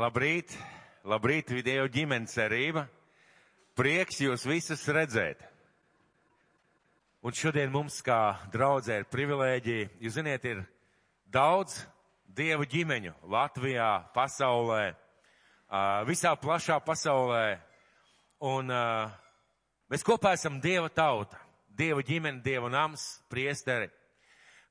Labrīt, labrīt, video ģimenes cerība. Prieks jūs visus redzēt. Un šodien mums kā draudzē ir privilēģija, jūs ziniet, ir daudz dievu ģimeņu Latvijā, pasaulē, visā plašā pasaulē. Un mēs kopā esam dieva tauta, dieva ģimene, dieva nams, priesteri.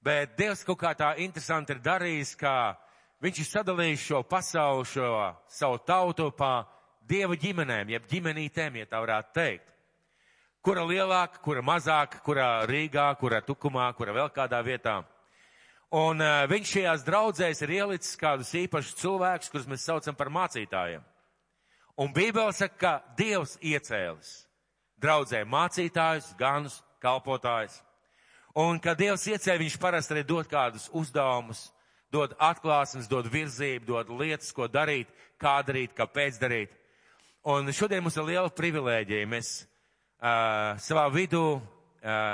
Bet Dievs kaut kā tā interesanti ir darījis, ka Viņš ir sadalījis šo pasauli, šo savu tautu pa dieva ģimenēm, jeb ģimenītēm, ja tā varētu teikt. Kura lielāka, kura mazāka, kura Rīgā, kura Tukumā, kura vēl kādā vietā. Un uh, viņš šajās draudzēs ir ielicis kādus īpašus cilvēkus, kurus mēs saucam par mācītājiem. Un Bībele saka, ka Dievs iecēlis draudzē mācītājus, ganus, kalpotājus. Un, kad Dievs iecēla, viņš parasti arī dod kādus uzdevumus, dod atklāsmes, dod virzību, dod lietas, ko darīt, kā darīt, kāpēc darīt. Un šodien mums ir liela privilēģija. Mēs uh, savā vidū uh,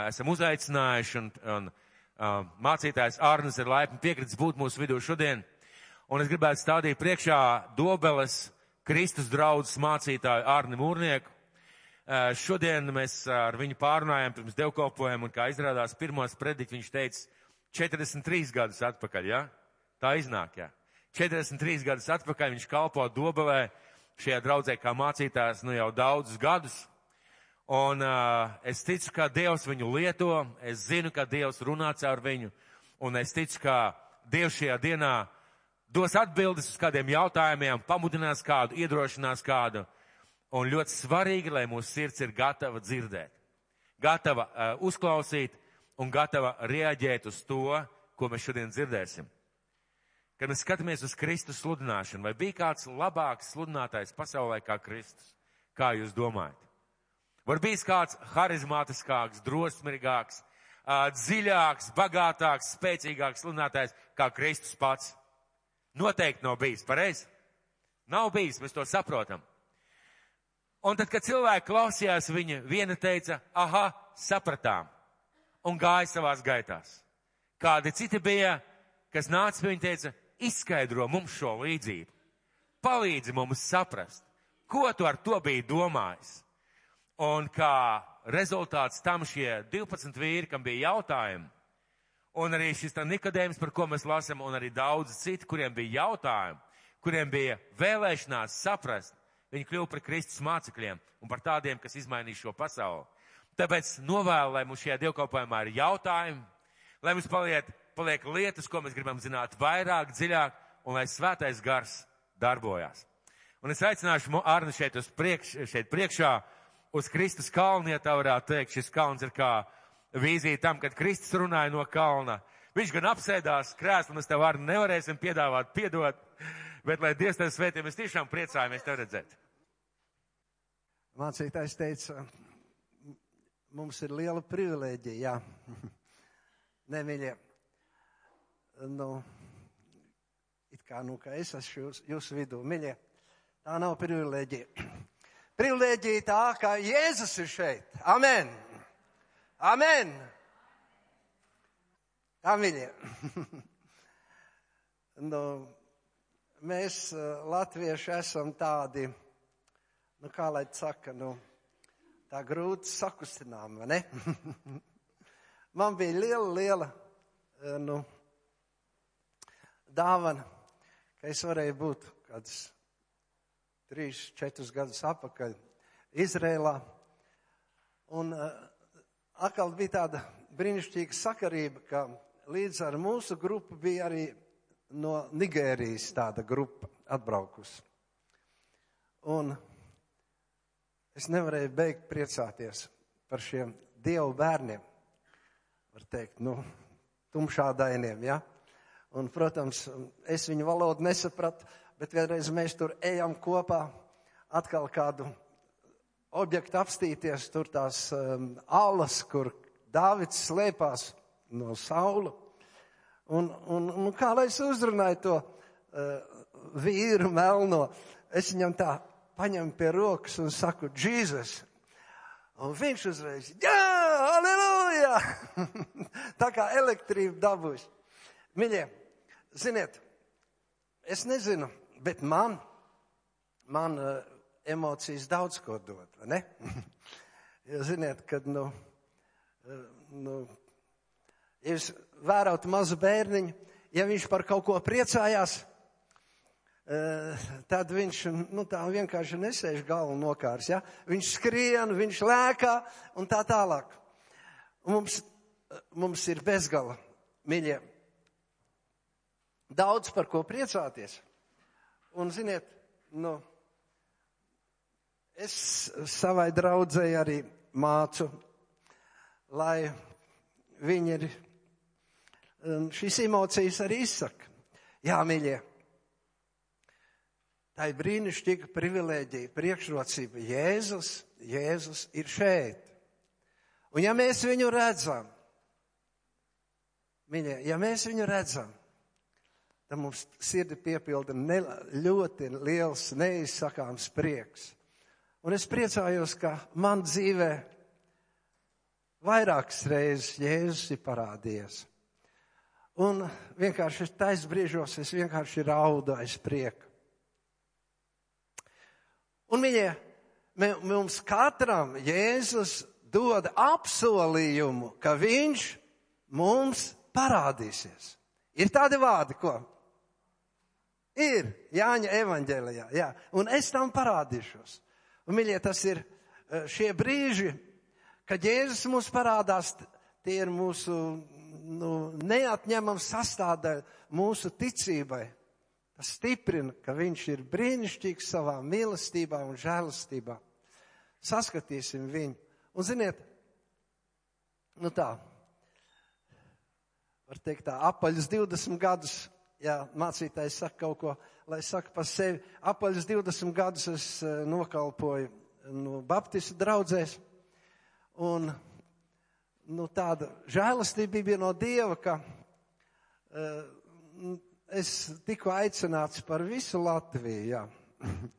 esam uzaicinājuši un, un uh, mācītājs Arnis ir laipni piekritis būt mūsu vidū šodien. Un es gribētu stādīt priekšā Dobeles Kristus draudzes mācītāju Arni Mūrnieku. Uh, šodien mēs ar viņu pārunājām pirms devkolpojumu un kā izrādās pirmos prediķi viņš teica 43 gadus atpakaļ, ja? Tā iznāk, jā. 43 gadus atpakaļ viņš kalpo Dobelē šajā draudzē kā mācītājs nu jau daudzus gadus. Un uh, es ticu, ka Dievs viņu lieto, es zinu, ka Dievs runā caur viņu, un es ticu, ka Dievs šajā dienā dos atbildes uz kādiem jautājumiem, pamudinās kādu, iedrošinās kādu. Un ļoti svarīgi, lai mūsu sirds ir gatava dzirdēt, gatava uh, uzklausīt un gatava reaģēt uz to, ko mēs šodien dzirdēsim. Kad mēs skatāmies uz Kristus sludināšanu, vai bija kāds labāks sludinātājs pasaulē kā Kristus? Kā jūs domājat? Var bijis kāds harizmātiskāks, drosmīgāks, dziļāks, bagātāks, spēcīgāks sludinātājs kā Kristus pats? Noteikti nav bijis, pareizi? Nav bijis, mēs to saprotam. Un tad, kad cilvēki klausījās viņa, viena teica, aha, sapratām, un gāja savās gaitās. Kādi citi bija, kas nāca pie viņa teica, izskaidro mums šo līdzību. Palīdzi mums saprast, ko tu ar to biji domājis. Un kā rezultāts tam šie 12 vīri, kam bija jautājumi, un arī šis Nikodējums, par ko mēs lasām, un arī daudz citi, kuriem bija jautājumi, kuriem bija vēlēšanās saprast, viņi kļuva par Kristus mācekļiem un par tādiem, kas izmainīs šo pasauli. Tāpēc novēlu, lai mums šajā dievkalpojumā ir jautājumi, lai mums paliek paliek lietas, ko mēs gribam zināt vairāk, dziļāk, un lai svētais gars darbojās. Un es aicināšu Arni šeit priekš, šeit priekšā uz Kristus kalnu, ja tā varētu teikt. Šis kalns ir kā vīzija tam, kad Kristus runāja no kalna. Viņš gan apsēdās krēslu, mēs tev Arni nevarēsim piedāvāt, piedot, bet lai Dievs tev svētī, mēs tiešām priecājamies tev redzēt. Mācītājs teica, mums ir liela privilēģija, jā. Nemīļie, nu, it kā, nu, ka es esmu jūs, jūsu vidū, miļie. Tā nav privilēģija. Privilēģija tā, ka Jēzus ir šeit. Amen. Amen. Tā, miļie. nu, mēs, eh, latvieši, esam tādi, nu, kā lai saka, nu, tā grūti sakustinām, vai ne? Man bija liela, liela, eh, nu, dāvana, ka es varēju būt kāds trīs, četrus gadus atpakaļ Izrēlā. Un uh, atkal bija tāda brīnišķīga sakarība, ka līdz ar mūsu grupu bija arī no Nigērijas tāda grupa atbraukusi. Un es nevarēju beigt priecāties par šiem dievu bērniem, var teikt, nu, tumšādainiem, ja? Un, protams, es viņu valodu nesapratu, bet vienreiz mēs tur ejam kopā, atkal kādu objektu apstīties, tur tās um, alas, kur Dāvids slēpās no saula. Un, un, un kā lai es uzrunāju to uh, vīru melno, es viņam tā paņemu pie rokas un saku, Jēzus. Un viņš uzreiz, jā, aleluja! tā kā elektrība dabūs. Mīļie, Ziniet, es nezinu, bet man man uh, emocijas daudz ko dod, vai ne? Jūs ziniet, kad, nu, uh, nu, ja jūs vērot mazu bērniņu, ja viņš par kaut ko priecājās, uh, tad viņš, nu, tā vienkārši nesēž galvu nokārs, ja? Viņš skrien, viņš lēkā un tā tālāk. Mums, mums ir bezgala, mīļie, daudz par ko priecāties. Un, ziniet, nu, es savai draudzēji arī mācu, lai viņi ir šīs emocijas arī izsaka. Jā, mīļie, tā ir brīnišķīga privilēģija, priekšrocība. Jēzus, Jēzus ir šeit. Un ja mēs viņu redzam, mīļie, ja mēs viņu redzam, tad mums sirdi piepilda ne, ļoti liels, neizsakāms prieks. Un es priecājos, ka man dzīvē vairākas reizes Jēzus ir parādījies. Un vienkārši tais brīžos es vienkārši raudu aiz prieka. Un, mīļie, mums katram Jēzus dod apsolījumu, ka viņš mums parādīsies. Ir tādi vārdi, ko Ir Jāņa evaņģēlijā, jā. Un es tam parādīšos. Un, mīļie, tas ir eh, šie brīži, kad Jēzus mums parādās, tie ir mūsu nu, neatņemams sastāvdaļa mūsu ticībai. Tas stiprina, ka viņš ir brīnišķīgs savā mīlestībā un žēlastībā. Saskatīsim viņu. Un ziniet, nu tā, var teikt tā, apaļus 20 gadus ja mācītājs saka kaut ko, lai saka par sevi. Apaļus 20 gadus es eh, nokalpoju no Baptistu draudzēs. Un nu, tāda žēlastība bija no Dieva, ka uh, es tiku aicināts par visu Latviju. Jā.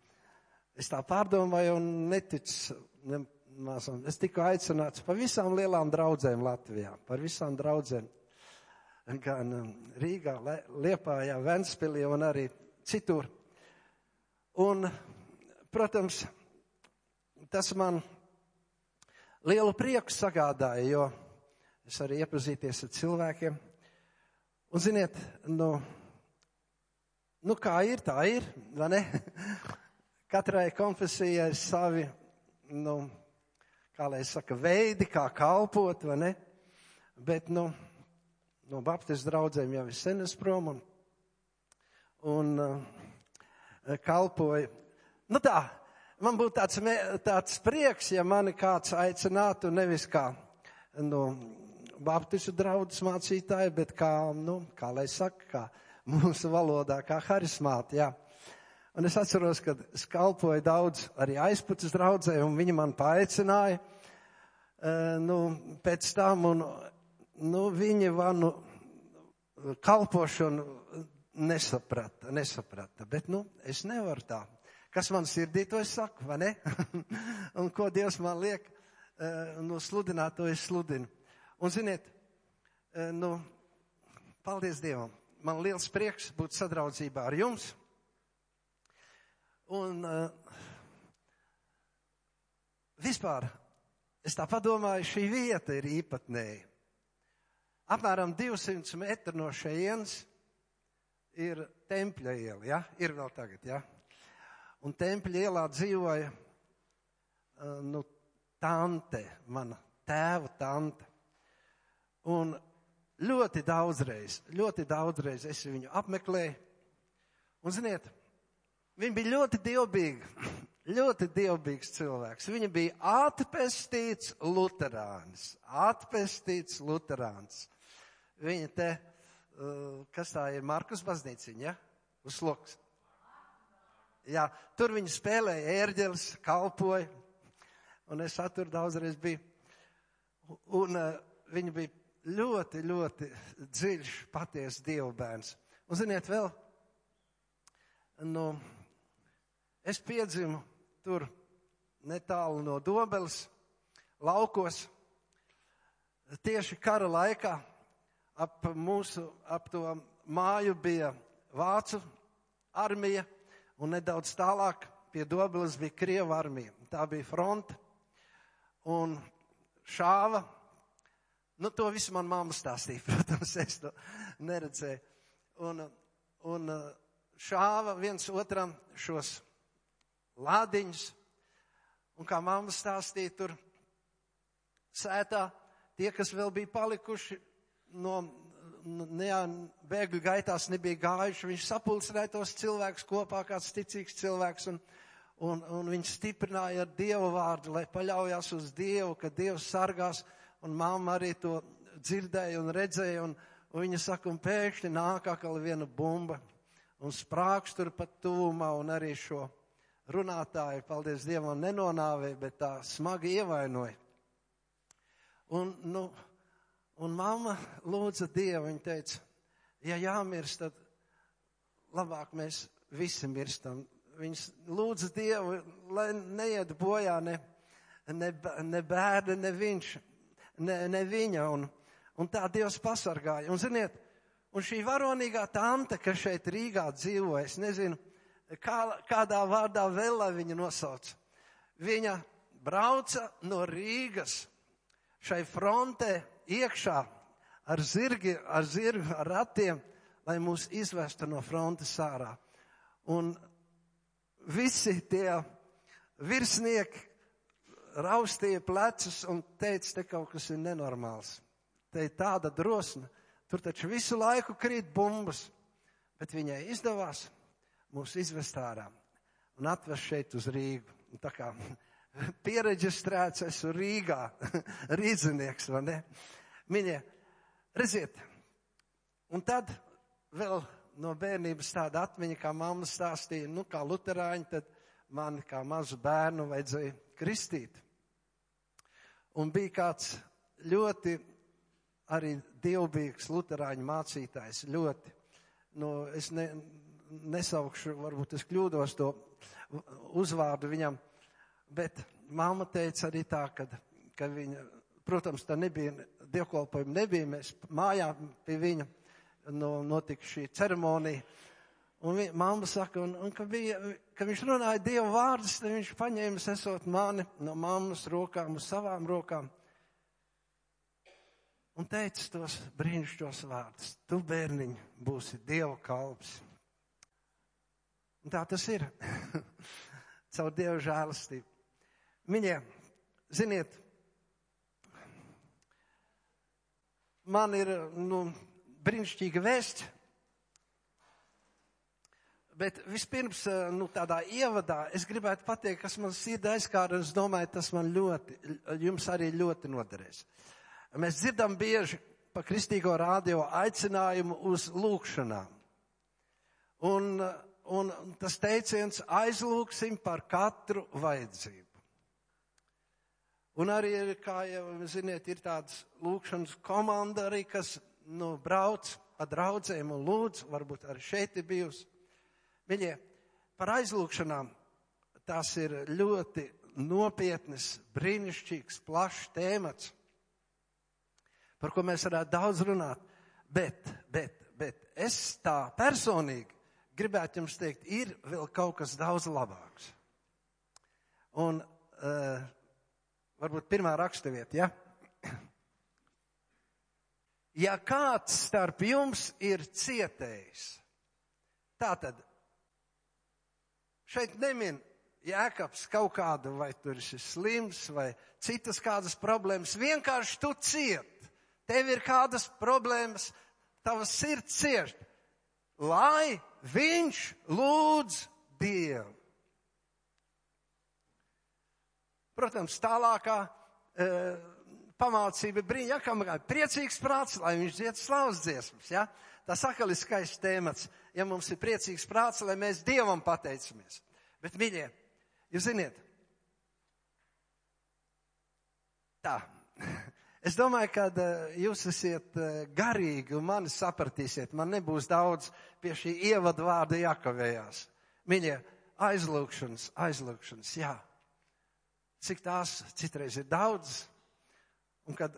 Es tā pārdomāju un neticu. Ne, es tiku aicināts par visām lielām draudzēm Latvijā, par visām draudzēm gan um, Rīgā, Liepājā, Ventspilī un arī citur. Un, protams, tas man lielu prieku sagādāja, jo es arī iepazīties ar cilvēkiem. Un, ziniet, nu, nu kā ir, tā ir, vai ne? Katrai konfesijai savi, nu, kā lai saka, veidi, kā kalpot, vai ne? Bet, nu, no Baptistu draugiem jau ir senas prom un, un uh, kalpoju. Nu tā, man būtu tāds, tāds prieks, ja mani kāds aicinātu nevis kā no Baptistu draugs mācītāji, bet kā, nu, kā lai saka, kā mūsu valodā, kā harismāti, jā. Un es atceros, kad es kalpoju daudz arī aizputas draudzē, un viņi man paaicināja, uh, nu, pēc tam, un nu, viņi vanu kalpošanu nesaprata, nesaprata. Bet, nu, es nevaru tā. Kas man sirdī to es saku, vai ne? un ko Dievs man liek, uh, nu, sludināt, to es sludinu. Un, ziniet, uh, nu, paldies Dievam. Man liels prieks būt sadraudzībā ar jums. Un uh, vispār, es tā padomāju, šī vieta ir īpatnēja. Apmēram 200 metru no šejienes ir tempļa iela, ja? Ir vēl tagad, ja? Un tempļa ielā dzīvoja, uh, nu, tante, mana tēva tante. Un ļoti daudzreiz, ļoti daudzreiz es viņu apmeklēju. Un, ziniet, viņa bija ļoti dievbīga, ļoti dievbīgs cilvēks. Viņa bija atpestīts luterāns, atpestīts luterāns viņa te, uh, kas tā ir, Markus baznīciņa, ja? Uz sloks. Jā, tur viņi spēlēja ērģeles, kalpoja, un es tur daudzreiz biju. Un uh, viņi bija ļoti, ļoti dziļš, paties dievu bērns. Un ziniet vēl, nu, es piedzimu tur netālu no Dobeles, laukos, tieši kara laikā, ap mūsu, ap to māju bija vācu armija un nedaudz tālāk pie Dobeles bija Krieva armija. Tā bija fronte. Un šāva. Nu, to visu man mamma stāstīja, protams, es to neredzēju. Un, un šāva viens otram šos lādiņus. Un kā mamma stāstīja, tur sētā tie, kas vēl bija palikuši no bēgļu gaitās nebija gājuši, viņš sapulcināja tos cilvēkus kopā, kāds ticīgs cilvēks, un, un, un viņš stiprināja ar Dievu vārdu, lai paļaujas uz Dievu, ka Dievs sargās, un mamma arī to dzirdēja un redzēja, un, un viņa saka, un pēkšņi nāk atkal viena bumba, un sprāks tur pat tūmā, un arī šo runātāju, paldies Dievam, nenonāvēja, bet tā smagi ievainoja. Un, nu, Un mamma lūdza Dievu, viņa teica, ja jāmirst, tad labāk mēs visi mirstam. Viņas lūdza Dievu, lai neiet bojā ne, ne, ne bērni, ne viņš, ne, ne viņa. Un, un tā Dievs pasargāja. Un ziniet, un šī varonīgā tante, kas šeit Rīgā dzīvo, es nezinu, kā, kādā vārdā vēl lai viņa nosauc. Viņa brauca no Rīgas šai frontē iekšā ar zirgi, ar zirgu, ar ratiem, lai mūs izvestu no frontes ārā. Un visi tie virsnieki raustīja plecus un teica, te kaut kas ir nenormāls. Te ir tāda drosme, tur taču visu laiku krīt bumbas, bet viņai izdevās mūs izvest ārā un atvest šeit uz Rīgu. Un tā kā piereģistrēts esmu Rīgā, rīzinieks, vai ne? Viņa, redziet, un tad vēl no bērnības tāda atmiņa, kā mamma stāstīja, nu, kā luterāņi, tad mani kā mazu bērnu vajadzēja kristīt. Un bija kāds ļoti arī dievbijīgs luterāņu mācītājs, ļoti. Nu, es ne, nesaukšu, varbūt es kļūdos to uzvārdu viņam, Bet mamma teica arī tā, ka, ka viņa, protams, tā nebija, dievkalpojuma nebija, mēs mājā pie viņa no, notika šī ceremonija. Un viņa, mamma saka, un, un ka, bija, ka viņš runāja Dievu vārdus, tad viņš paņēma esot mani no mammas rokām uz savām rokām un teica tos brīnišķos vārdus. Tu, bērniņ, būsi Dieva kalps. Un tā tas ir. Caur Dieva žēlastību. Viņiem, ziniet, man ir nu, brīnišķīga vēsts. Bet vispirms, nu, tādā ievadā, es gribētu pateikt, kas man sirdī aizkāra, un es domāju, tas man ļoti, jums arī ļoti noderēs. Mēs dzirdam bieži pa kristīgo rādio aicinājumu uz lūkšanām. Un, un tas teiciens aizlūksim par katru vajadzību. Un arī, kā jau ziniet, ir tāds lūkšanas komanda arī, kas, nu, brauc pa draudzēm un lūdz, varbūt arī šeit ir bijusi. Viņi par aizlūkšanām tās ir ļoti nopietnas, brīnišķīgs, plašs tēmats, par ko mēs varētu daudz runāt. Bet, bet, bet es tā personīgi gribētu jums teikt, ir vēl kaut kas daudz labāks. Un uh, varbūt pirmā raksturvieta, ja? Ja kāds starp jums ir cietējis, tātad šeit nemin jēkabs kaut kādu, vai tur ir slims, vai citas kādas problēmas, vienkārši tu ciet, tev ir kādas problēmas, tavas sirds ciest, lai viņš lūdz Dievu. Protams, tālākā e, pamācība brīņa, kam ir priecīgs prāts, lai viņš dzied slavas dziesmas. Ja? Tas atkal ir skaists tēmats, ja mums ir priecīgs prāts, lai mēs Dievam pateicamies. Bet, mīļie, jūs ziniet, tā. Es domāju, ka jūs esat e, garīgi un mani sapratīsiet. Man nebūs daudz pie šī ievadu vārda jākavējās. Mīļie, aizlūkšanas, aizlūkšanas, jā cik tās citreiz ir daudz. Un kad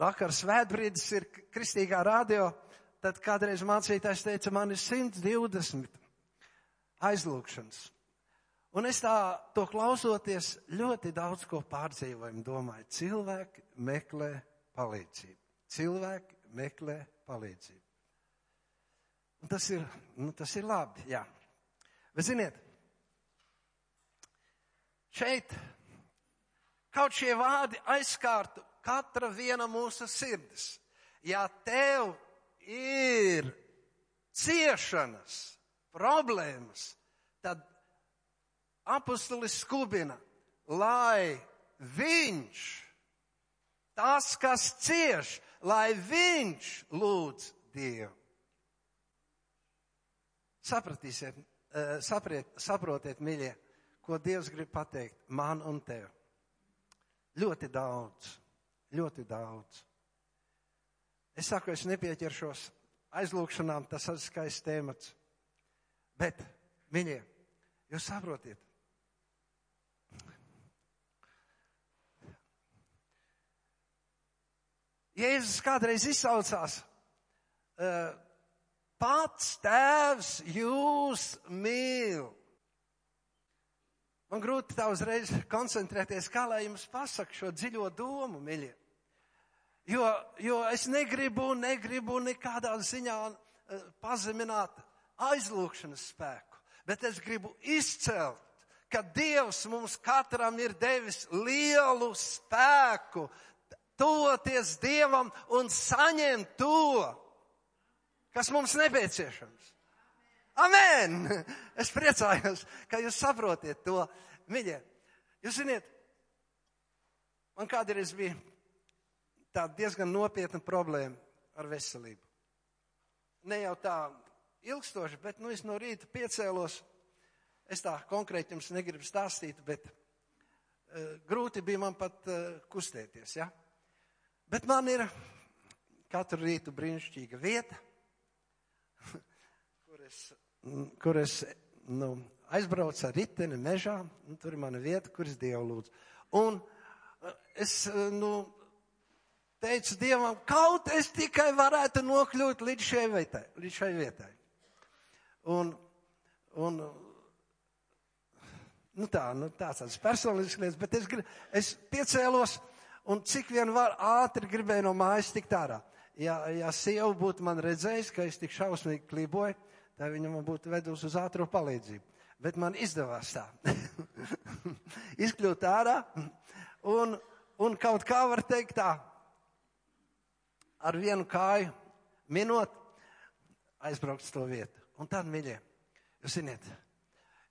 vakar svētbrīdis ir kristīgā radio, tad kādreiz mācītājs teica, man ir 120 aizlūkšanas. Un es tā, to klausoties, ļoti daudz ko pārdzīvojumu domāju. Cilvēki meklē palīdzību. Cilvēki meklē palīdzību. Un tas ir, nu, tas ir labi, jā. Bet ziniet, šeit kaut šie vārdi aizskārtu katra viena mūsu sirdis. Ja tev ir ciešanas, problēmas, tad apustulis skubina, lai viņš, tas, kas cieš, lai viņš lūdz Dievu. Sapratīsiet, eh, sapriet, saprotiet, mīļie, ko Dievs grib pateikt man un tev. Ļoti daudz, ļoti daudz. Es saku, es nepieķeršos aizlūkšanām, tas ir skaists temats. Bet, mīļie, jūs saprotiet, Jēzus kādreiz izsaucās, pats tēvs jūs mīl. Man grūti tā uzreiz koncentrēties, kā lai jums pasaka šo dziļo domu, miļie. Jo, jo es negribu, negribu nekādā ziņā uh, pazemināt aizlūkšanas spēku, bet es gribu izcelt, ka Dievs mums katram ir devis lielu spēku, tuvoties Dievam un saņemt to, kas mums nepieciešams. Amen! Es priecājos, ka jūs saprotiet to. Mīļie, jūs ziniet, man kādreiz bija tāda diezgan nopietna problēma ar veselību. Ne jau tā ilgstoši, bet nu es no rīta piecēlos. Es tā konkrēti jums negribu stāstīt, bet uh, grūti bija man pat uh, kustēties. Ja? Bet man ir katru rītu brīnišķīga vieta, kur es, kur es nu, aizbraucu ar riteni mežā, un tur ir mana vieta, kur es Dievu lūdzu. Un eh, es, eh, nu, teicu Dievam, kaut es tikai varētu nokļūt līdz šai vietai. Līdz šai vietai. Un, un, nu tā, nu tāds tāds personisks lietas, bet es, es piecēlos, un cik vien var ātri gribēju no mājas tikt ārā. Ja, ja sieva būtu man redzējusi, ka es tik šausmīgi kliboju, tad viņa man būtu vedusi uz ātro palīdzību. Bet man izdevās tā. Izkļūt ārā un, un kaut kā var teikt tā, ar vienu kāju minot, aizbraukt uz to vietu. Un tad, mīļie, jūs ziniet,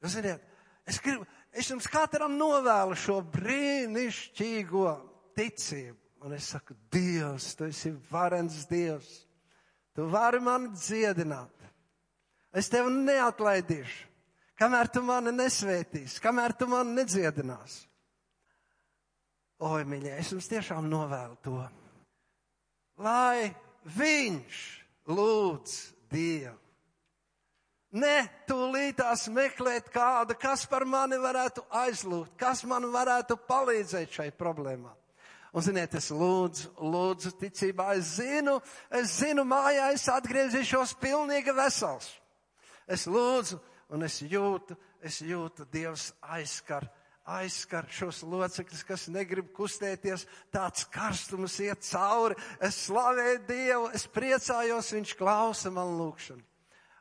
jūs ziniet, es gribu, es jums katram novēlu šo brīnišķīgo ticību. Un es saku, Dievs, tu esi varens Dievs. Tu vari mani dziedināt. Es tevi neatlaidīšu, kamēr tu mani nesvētīsi, kamēr tu mani nedziedināsi. Oi, mīļie, es jums tiešām novēlu to. Lai viņš lūdz Dievu. Ne tūlītās meklēt kādu, kas par mani varētu aizlūgt, kas man varētu palīdzēt šai problēmai. Un, ziniet, es lūdzu, lūdzu, ticībā, es zinu, es zinu, mājā es atgriezīšos pilnīgi vesels. Es lūdzu, un es jūtu, es jūtu, Dievs aizskar, aizskar šos locekļus, kas negrib kustēties, tāds karstums iet cauri. Es slavēju Dievu, es priecājos, Viņš klausa man lūkšanu.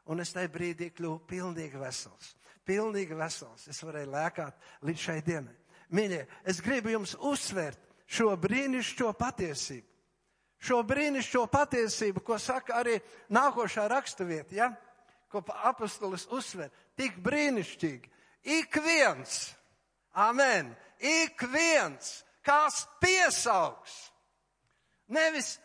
Un es tajā brīdī kļuvu pilnīgi vesels. Pilnīgi vesels. Es varēju lēkāt līdz šai dienai. Mīļie, es gribu jums uzsvērt, šo brīnišķo patiesību. Šo brīnišķo patiesību, ko saka arī nākošā raksturvieta, ja? Ko apustulis uzsver, tik brīnišķīgi. Ik viens, amen, ik viens, kas piesaugs, nevis,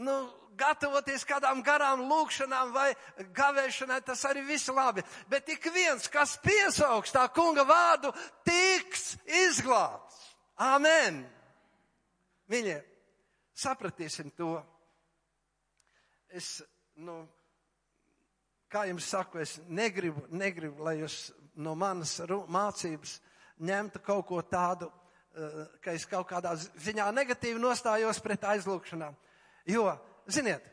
nu, gatavoties kādām garām lūkšanām vai gavēšanai, tas arī viss labi. Bet ik viens, kas piesaugs tā kunga vārdu, tiks izglābts. Amen! Mīļie, sapratīsim to. Es, nu, kā jums saku, es negribu, negribu, lai jūs no manas mācības ņemtu kaut ko tādu, eh, ka es kaut kādā ziņā negatīvi nostājos pret aizlūkšanām. Jo, ziniet,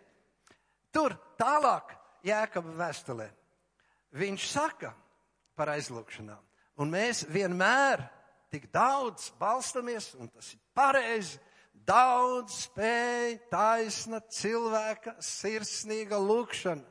tur tālāk Jēkaba vēstulē viņš saka, par aizlūgšanām. Un mēs vienmēr tik daudz balstamies, un tas ir pareizi, daudz spēja, taisna cilvēka sirsnīga lūkšana.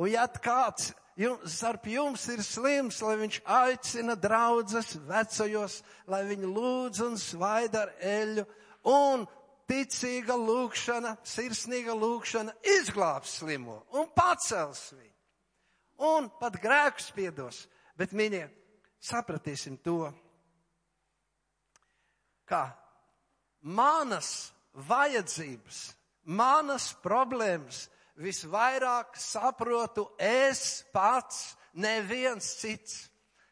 Un ja kāds jums, starp jums ir slims, lai viņš aicina draudzes vecajos, lai viņi lūdz un svaida ar eļu, un ticīga lūkšana, sirsnīga lūkšana izglābs slimo un pacels viņu. Un pat grēkus piedos. Bet, mīļie, sapratīsim to, ka manas vajadzības, manas problēmas visvairāk saprotu es pats, neviens cits.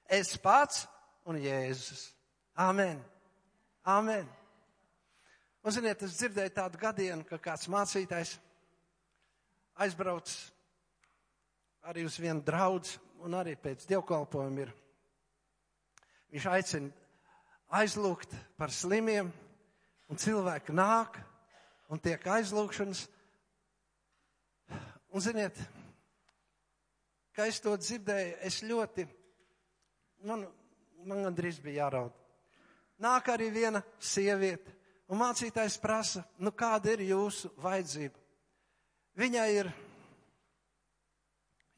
Es pats un Jēzus. Amen. Amen. Un, ziniet, es dzirdēju tādu gadienu, ka kāds mācītājs aizbrauc arī uz vienu draudz, un arī pēc dievkalpojuma ir. Viņš aicina aizlūgt par slimiem, un cilvēki nāk un tiek aizlūgšanas. Un ziniet, kā es to dzirdēju, es ļoti, man, man gandrīz bija jāraud. Nāk arī viena sieviete, un mācītājs prasa, nu kāda ir jūsu vajadzība? Viņai ir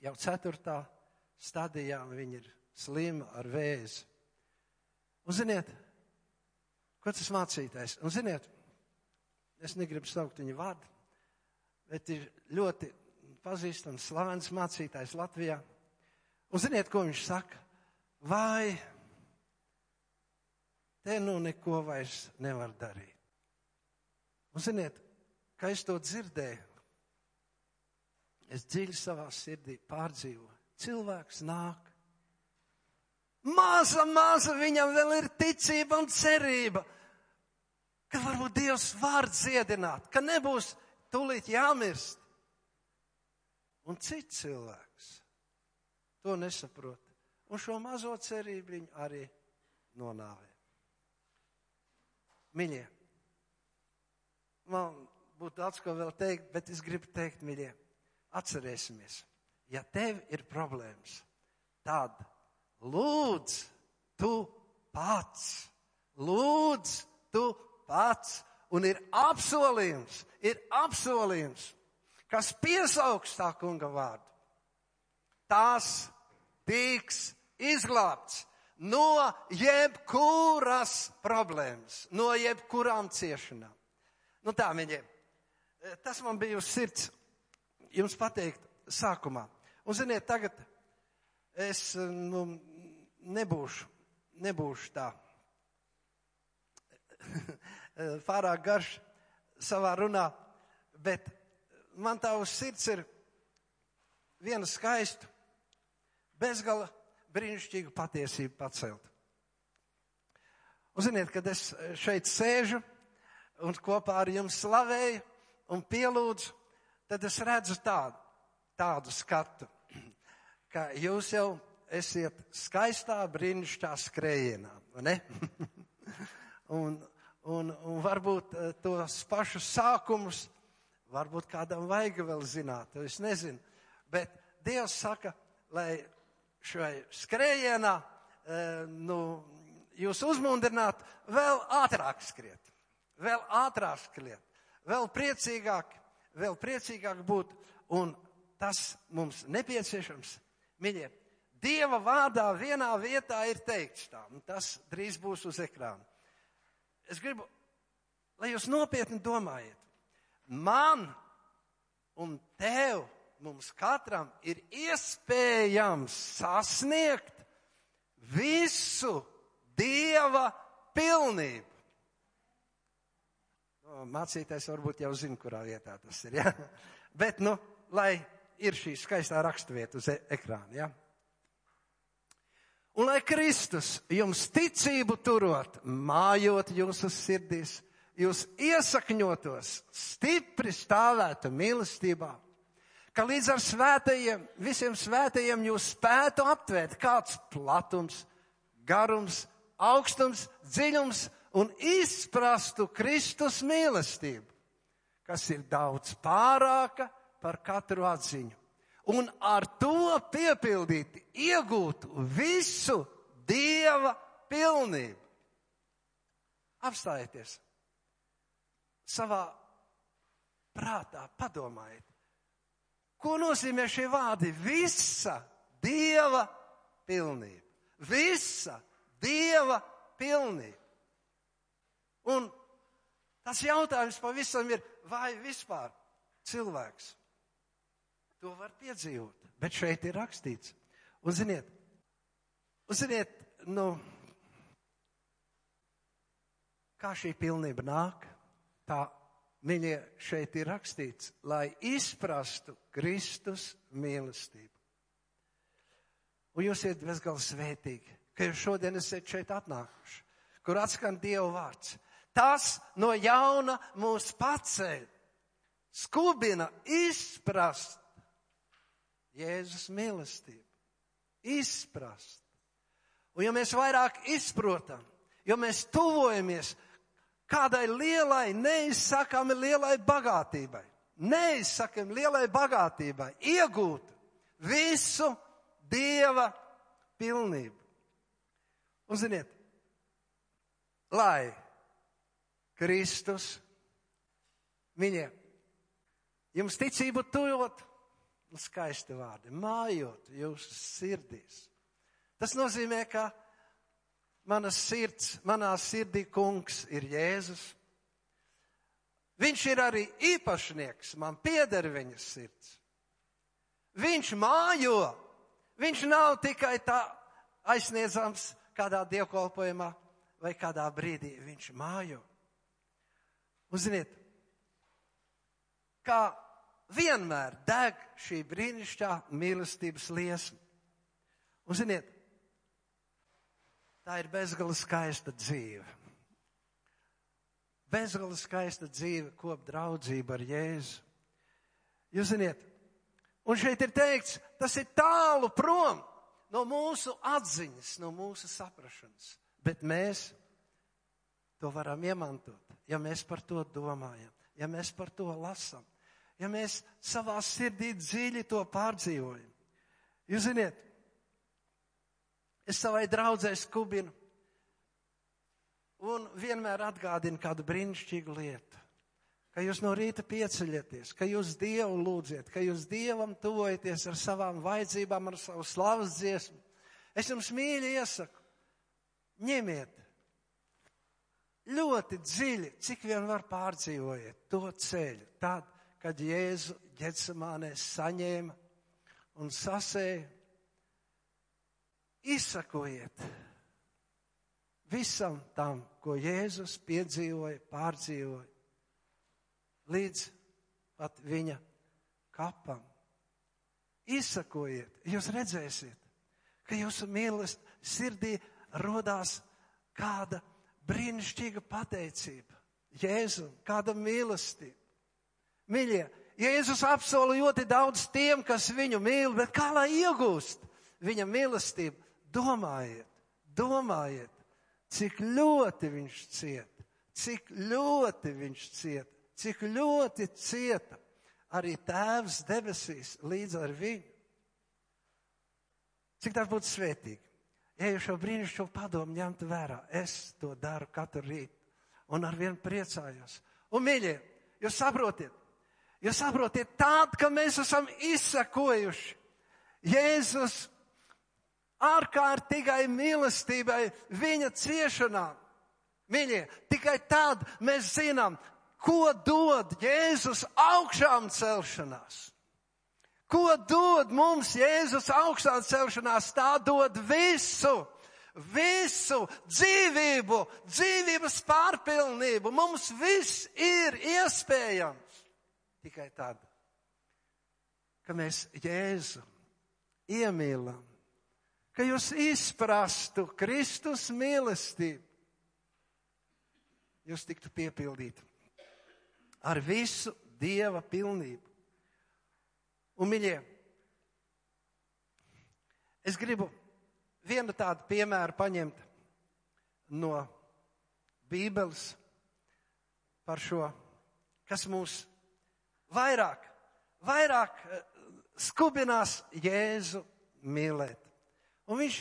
jau ceturtā stadijā, viņa ir slima ar vēzi. Un ziniet, Ko tas mācītājs? Un ziniet, es negribu saukt viņu vārdu, bet ir ļoti pazīstams slavens mācītājs Latvijā. Un ziniet, ko viņš saka? Vai te nu neko vairs nevar darīt? Un ziniet, kā es to dzirdēju, es dziļi savā sirdī pārdzīvoju. Cilvēks nāk Maza, maza viņam vēl ir ticība un cerība, ka varbūt Dievs var dziedināt, ka nebūs tūlīt jāmirst. Un cits cilvēks to nesaprot. Un šo mazo cerību viņi arī nonāvē. Miļie, man būtu daudz ko vēl teikt, bet es gribu teikt, miļie, atcerēsimies, ja tev ir problēmas, tad Lūdz, tu pats, lūdz, tu pats, un ir apsolījums, ir apsolījums, kas piesaugs tā kunga vārdu. Tās tiks izglābts no jebkuras problēmas, no jebkurām ciešanām. Nu tā, viņiem, tas man bija uz sirds jums pateikt sākumā. Un ziniet, tagad es nu, nebūšu, nebūšu tā pārāk garš savā runā, bet man tā uz sirds ir viena skaista, bezgala brīnišķīga patiesība pacelt. Un ziniet, kad es šeit sēžu un kopā ar jums slavēju un pielūdzu, tad es redzu tādu, tādu skatu, ka jūs jau esiet skaistā, brīnišķīgā skrējienā. un, un, un varbūt eh, tos pašus sākumus, varbūt kādam vajag vēl zināt, es nezinu. Bet Dievs saka, lai šai skrējienā eh, nu, jūs uzmundrinātu vēl ātrāk skriet, vēl ātrāk skriet, vēl priecīgāk, vēl priecīgāk būt. Un tas mums nepieciešams, mīļie, Dieva vārdā vienā vietā ir teikts tā, un tas drīz būs uz ekrāna. Es gribu, lai jūs nopietni domājat. Man un tev, mums katram ir iespējams sasniegt visu Dieva pilnību. No, mācītājs varbūt jau zina, kurā vietā tas ir, ja? Bet, nu, lai ir šī skaistā raksturvieta uz e ekrāna, ja? Un lai Kristus jums ticību turot, mājot jūsu sirdīs, jūs iesakņotos, stipri stāvētu mīlestībā, ka līdz ar svētajiem, visiem svētajiem jūs spētu aptvērt kāds platums, garums, augstums, dziļums un izprastu Kristus mīlestību, kas ir daudz pārāka par katru atziņu un ar to piepildīt, iegūt visu Dieva pilnību. Apstājieties savā prātā, padomājiet, ko nozīmē šie vārdi? Visa Dieva pilnība. Visa Dieva pilnība. Un tas jautājums pavisam ir, vai vispār cilvēks to var piedzīvot. Bet šeit ir rakstīts. Un ziniet, un ziniet, nu, kā šī pilnība nāk, tā Mīļie, šeit ir rakstīts, lai izprastu Kristus mīlestību. Un jūs esat bezgalīgi svētīgi, ka jūs šodien esat šeit atnākuši, kur atskan Dieva vārds. Tas no jauna mūs paceļ, skubina izprast Jēzus mīlestību. Izprast. Un ja mēs vairāk izprotam, jo mēs tuvojamies kādai lielai, neizsakami lielai bagātībai, neizsakami lielai bagātībai, iegūt visu Dieva pilnību. Un ziniet, lai Kristus viņiem, jums ticību tujot, skaisti vārdi, mājot jūsu sirdīs. Tas nozīmē, ka Manas sirds, manā sirdī kungs ir Jēzus. Viņš ir arī īpašnieks, man pieder viņa sirds. Viņš mājo, viņš nav tikai tā aizsniedzams kādā dievkalpojumā vai kādā brīdī, viņš mājo. Uzziniet, kā vienmēr deg šī brīnišķā mīlestības liesma. Uzziniet, Tā ir bezgala skaista dzīve. Bezgala skaista dzīve, kop draudzība ar Jēzu. Jūs ziniet, un šeit ir teikts, tas ir tālu prom no mūsu atziņas, no mūsu saprašanas. Bet mēs to varam iemantot, ja mēs par to domājam, ja mēs par to lasam, ja mēs savā sirdī dziļi to pārdzīvojam. Jūs ziniet, Es savai draudzē skubinu un vienmēr atgādinu kādu brīnišķīgu lietu. Ka jūs no rīta pieceļaties, ka jūs Dievu lūdziet, ka jūs Dievam tuvojaties ar savām vajadzībām, ar savu slavas dziesmu. Es jums mīļi iesaku, ņemiet ļoti dziļi, cik vien var pārdzīvojiet to ceļu. Tad, kad Jēzu ģetsamānē saņēma un sasēja Izsakojiet visam tam, ko Jēzus piedzīvoja, pārdzīvoja, līdz pat viņa kapam. Izsakojiet, jūs redzēsiet, ka jūsu mīlestībā sirdī rodās kāda brīnišķīga pateicība. Jēzum, kāda mīlestība. Mīļie, Jēzus apsola ļoti daudz tiem, kas viņu mīl, bet kā lai iegūst viņa mīlestību? Domājiet, domājiet, cik ļoti viņš cieta, cik ļoti viņš cieta, cik ļoti cieta arī Tēvs debesīs līdz ar viņu. Cik tas būtu svētīgi. Ja jūs šo brīnišķīgo padomu ņemtu vērā, es to daru katru rītu un ar vienu priecājos. Un, mīļie, jūs saprotiet, jūs saprotiet, tād, ka mēs esam izsakojuši Jēzus ārkārtīgai mīlestībai viņa ciešanām. Mīļie, tikai tad mēs zinām, ko dod Jēzus augšām celšanās. Ko dod mums Jēzus augšām celšanās? Tā dod visu, visu dzīvību, dzīvības pārpilnību. Mums viss ir iespējams. Tikai tad, ka mēs Jēzu iemīlam ka jūs izprastu Kristus mīlestību, jūs tiktu piepildīti ar visu Dieva pilnību. Un, mīļie, es gribu vienu tādu piemēru paņemt no Bībeles par šo, kas mūs vairāk, vairāk eh, skubinās Jēzu mīlēt. Un viņš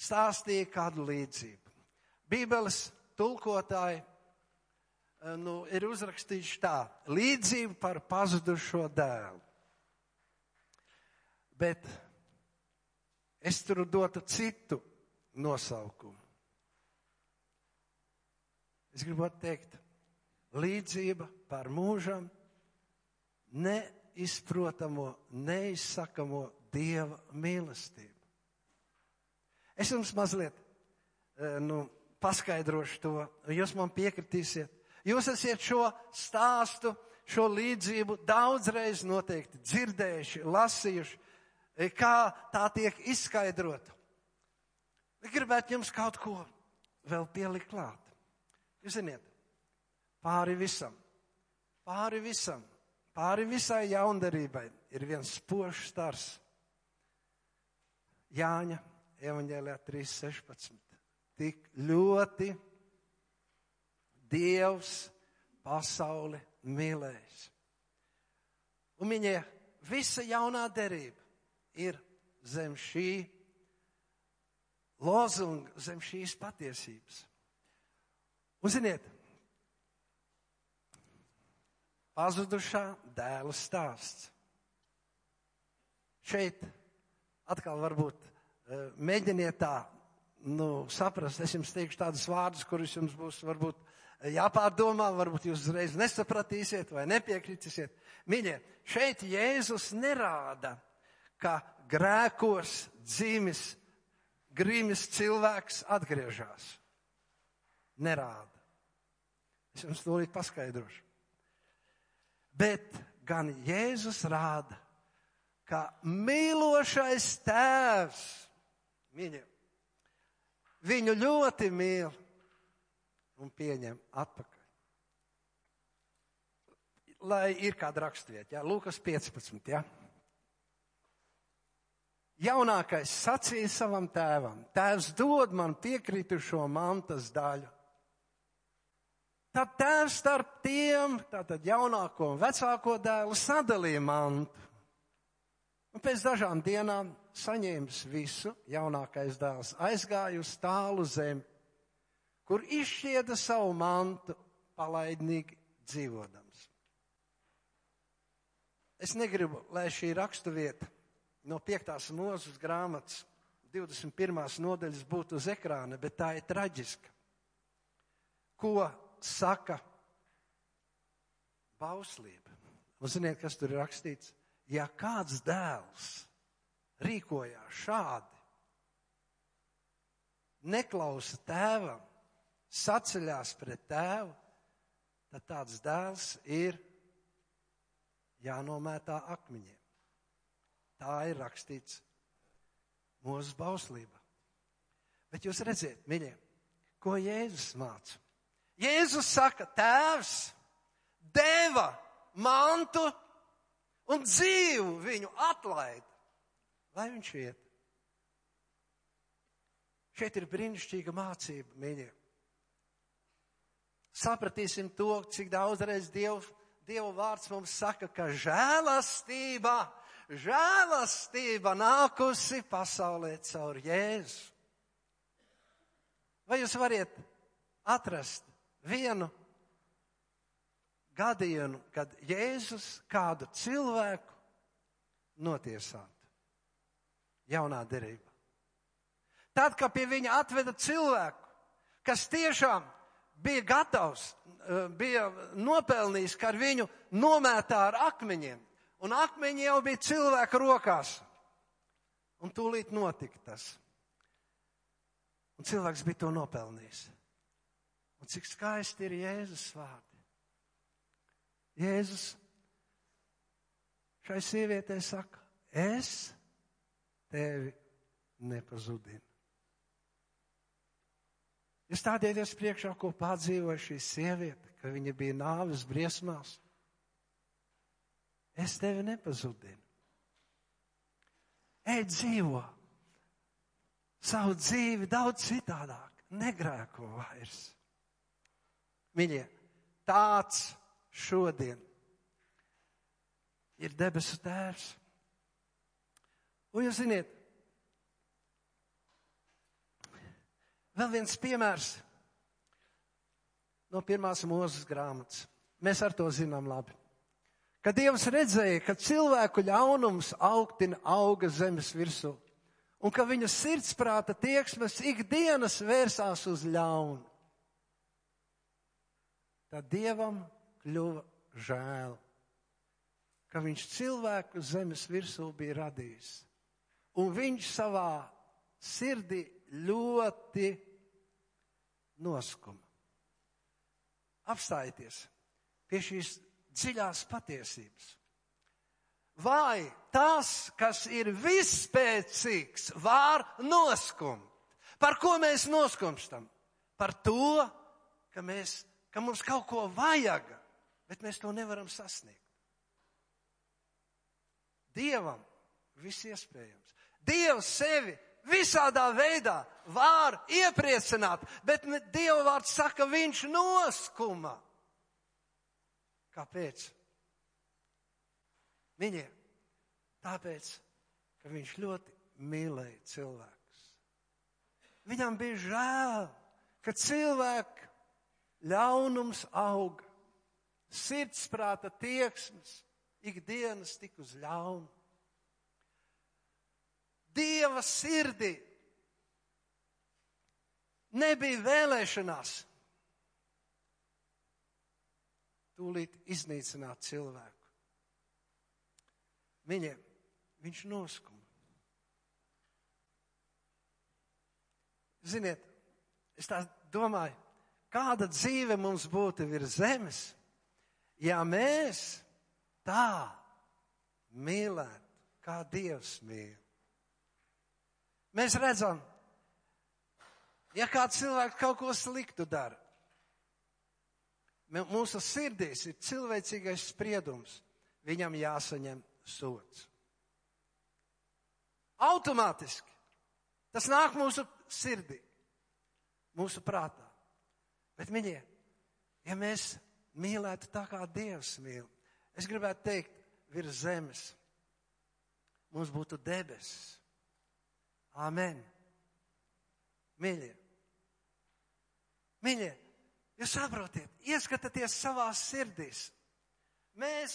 stāstīja kādu līdzību. Bībeles tulkotāji eh, nu, ir uzrakstījuši tā līdzību par pazudušo dēlu. Bet es tur dotu citu nosaukumu. Es gribu teikt, līdzība par mūžam neizprotamo, neizsakamo dieva mīlestību. Es jums mazliet eh, nu, paskaidrošu to, jūs man piekritīsiet. Jūs esat šo stāstu, šo līdzību daudzreiz noteikti dzirdējuši, lasījuši, eh, kā tā tiek izskaidrota. Gribētu jums kaut ko vēl pielikt klāt. Jūs ziniet, pāri visam, pāri visam, pāri visai jaundarībai ir viens spožs stars. Jāņa evaņģēlijā 3.16. Tik ļoti Dievs pasauli mīlējis. Un viņa visa jaunā derība ir zem šī lozunga, zem šīs patiesības. Un ziniet, pazudušā dēla stāsts. Šeit atkal varbūt mēģiniet tā nu, saprast. Es jums teikšu tādus vārdus, kurus jums būs varbūt eh, jāpārdomā, varbūt jūs uzreiz nesapratīsiet vai nepiekritīsiet. Mīļie, šeit Jēzus nerāda, ka grēkos dzimis, grimis cilvēks atgriežas. Nerāda. Es jums to līdz paskaidrošu. Bet gan Jēzus rāda, ka mīlošais tēvs viņu, viņu ļoti mīl un pieņem atpakaļ. Lai ir kāda rakstvieta, ja? Lūkas 15. Ja? Jaunākais sacīja savam tēvam: Tēvs dod man piekritušo mantas daļu. Tad tēvs starp tiem, tātad jaunāko un vecāko dēlu, sadalīja mantu. Un pēc dažām dienām saņēmis visu, jaunākais dēls aizgāja uz tālu zemi, kur izšķieda savu mantu palaidnīgi dzīvodams. Es negribu, lai šī raksturvieta no 5. mūzes grāmatas 21. nodaļas būtu uz ekrāna, bet tā ir traģiska. Ko saka bauslība. Un ziniet, kas tur ir rakstīts? Ja kāds dēls rīkojās šādi, neklausa tēvam, saceļās pret tēvu, tad tāds dēls ir jānomētā akmeņiem. Tā ir rakstīts mūsu bauslībā. Bet jūs redziet, mīļie, ko Jēzus māca? Jēzus saka, tēvs deva mantu un dzīvu viņu atlaida, lai viņš iet. Šeit ir brīnišķīga mācība, mīļie. Sapratīsim to, cik daudzreiz Dievs, Dieva vārds mums saka, ka žēlastība, žēlastība nākusi pasaulē caur Jēzu. Vai jūs variet atrast vienu gadījumu, kad Jēzus kādu cilvēku notiesātu. Jaunā derība. Tad, kad pie viņa atveda cilvēku, kas tiešām bija gatavs, eh, bija nopelnījis, ka ar viņu nomētā ar akmeņiem, un akmeņi jau bija cilvēka rokās. Un tūlīt notika tas. Un cilvēks bija to nopelnījis. Un cik skaisti ir Jēzus vārdi. Jēzus šai sievietei saka, es tevi nepazudinu. Jūs stādieties priekšā, ko pārdzīvoja šī sieviete, ka viņa bija nāves briesmās. Es tevi nepazudinu. Ej dzīvo savu dzīvi daudz citādāk, negrēko vairs. Mīļie, tāds šodien ir debesu tēvs. Un jūs ziniet, vēl viens piemērs no pirmās mūzes grāmatas. Mēs ar to zinām labi. Kad Dievs redzēja, ka cilvēku ļaunums augtina auga zemes virsū, un ka viņa sirdsprāta tieksmes ikdienas vērsās uz ļaunu, tad Dievam kļuva žēl, ka viņš cilvēku zemes virsū bija radījis. Un viņš savā sirdī ļoti noskuma. Apstājieties pie šīs dziļās patiesības. Vai tas, kas ir vispēcīgs, var noskumt? Par ko mēs noskumstam? Par to, ka, mēs, ka mums kaut ko vajag, bet mēs to nevaram sasniegt. Dievam viss iespējams. Dievs sevi visādā veidā var iepriecināt, bet Dieva vārds saka, viņš noskuma. Kāpēc? Viņiem. Tāpēc, ka viņš ļoti mīlēja cilvēkus. Viņam bija žēl, ka cilvēku ļaunums auga, sirdsprāta tieksmes ikdienas tik uz ļaunu. Dieva sirdī nebija vēlēšanās tūlīt iznīcināt cilvēku. Viņiem viņš noskuma. Ziniet, es tā domāju, kāda dzīve mums būtu virs zemes, ja mēs tā mīlētu, kā Dievs mīl. Mēs redzam, ja kāds cilvēks kaut ko sliktu dara, mūsu sirdīs ir cilvēcīgais spriedums, viņam jāsaņem sots. Automātiski tas nāk mūsu sirdī, mūsu prātā. Bet, mīļie, ja mēs mīlētu tā kā Dievs mīl, es gribētu teikt, virs zemes mums būtu debesis Āmen. Mīļie, mīļie, jūs saprotiet, ieskatieties savā sirdīs. Mēs,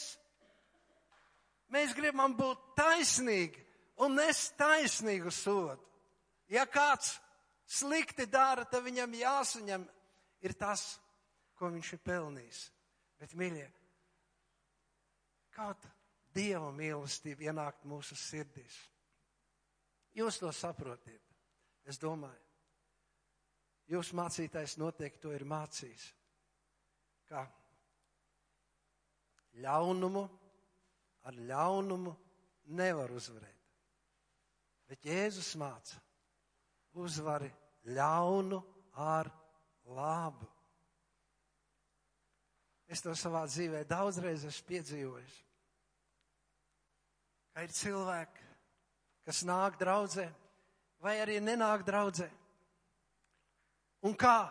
mēs gribam būt taisnīgi un nest taisnīgu sodu. Ja kāds slikti dara, tad viņam jāsaņem ir tas, ko viņš ir pelnījis. Bet, mīļie, kaut Dieva mīlestība ienākt mūsu sirdīs. Jūs to saprotiet. Es domāju, jūsu mācītājs noteikti to ir mācījis. Kā ļaunumu ar ļaunumu nevar uzvarēt. Bet Jēzus māca, uzvari ļaunu ar labu. Es to savā dzīvē daudzreiz esmu piedzīvojis. Ka ir cilvēki, kas nāk draudzē, vai arī nenāk draudzē. Un kā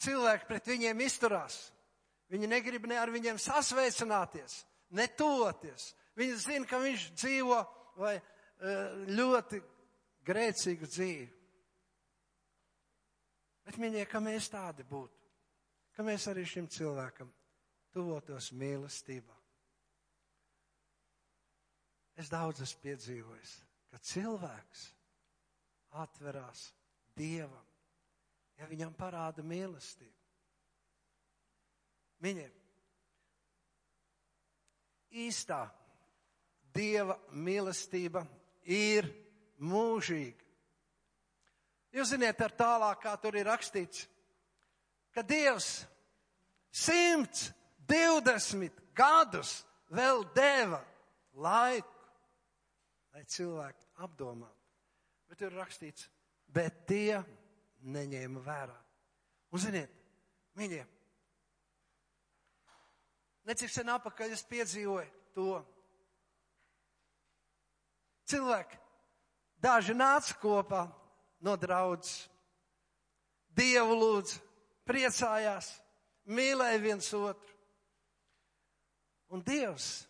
cilvēki pret viņiem izturās? Viņi negrib ne ar viņiem sasveicināties, ne toties. Viņi zina, ka viņš dzīvo vai e, ļoti grēcīgu dzīvi. Bet viņi, ka mēs tādi būtu, ka mēs arī šim cilvēkam tuvotos mīlestībā. Es daudz esmu piedzīvojis, ka cilvēks atverās Dievam, ja viņam parāda mīlestību. Viņiem īstā Dieva mīlestība ir mūžīga. Jūs ziniet, ar tālāk, kā tur ir rakstīts, ka Dievs 120 gadus vēl deva laiku lai cilvēki apdomātu. Bet tur rakstīts, bet tie neņēma vērā. Un ziniet, mīļie, necik sen apakaļ es piedzīvoju to. Cilvēki, daži nāca kopā no draudzes, Dievu lūdz, priecājās, mīlēja viens otru. Un Dievs,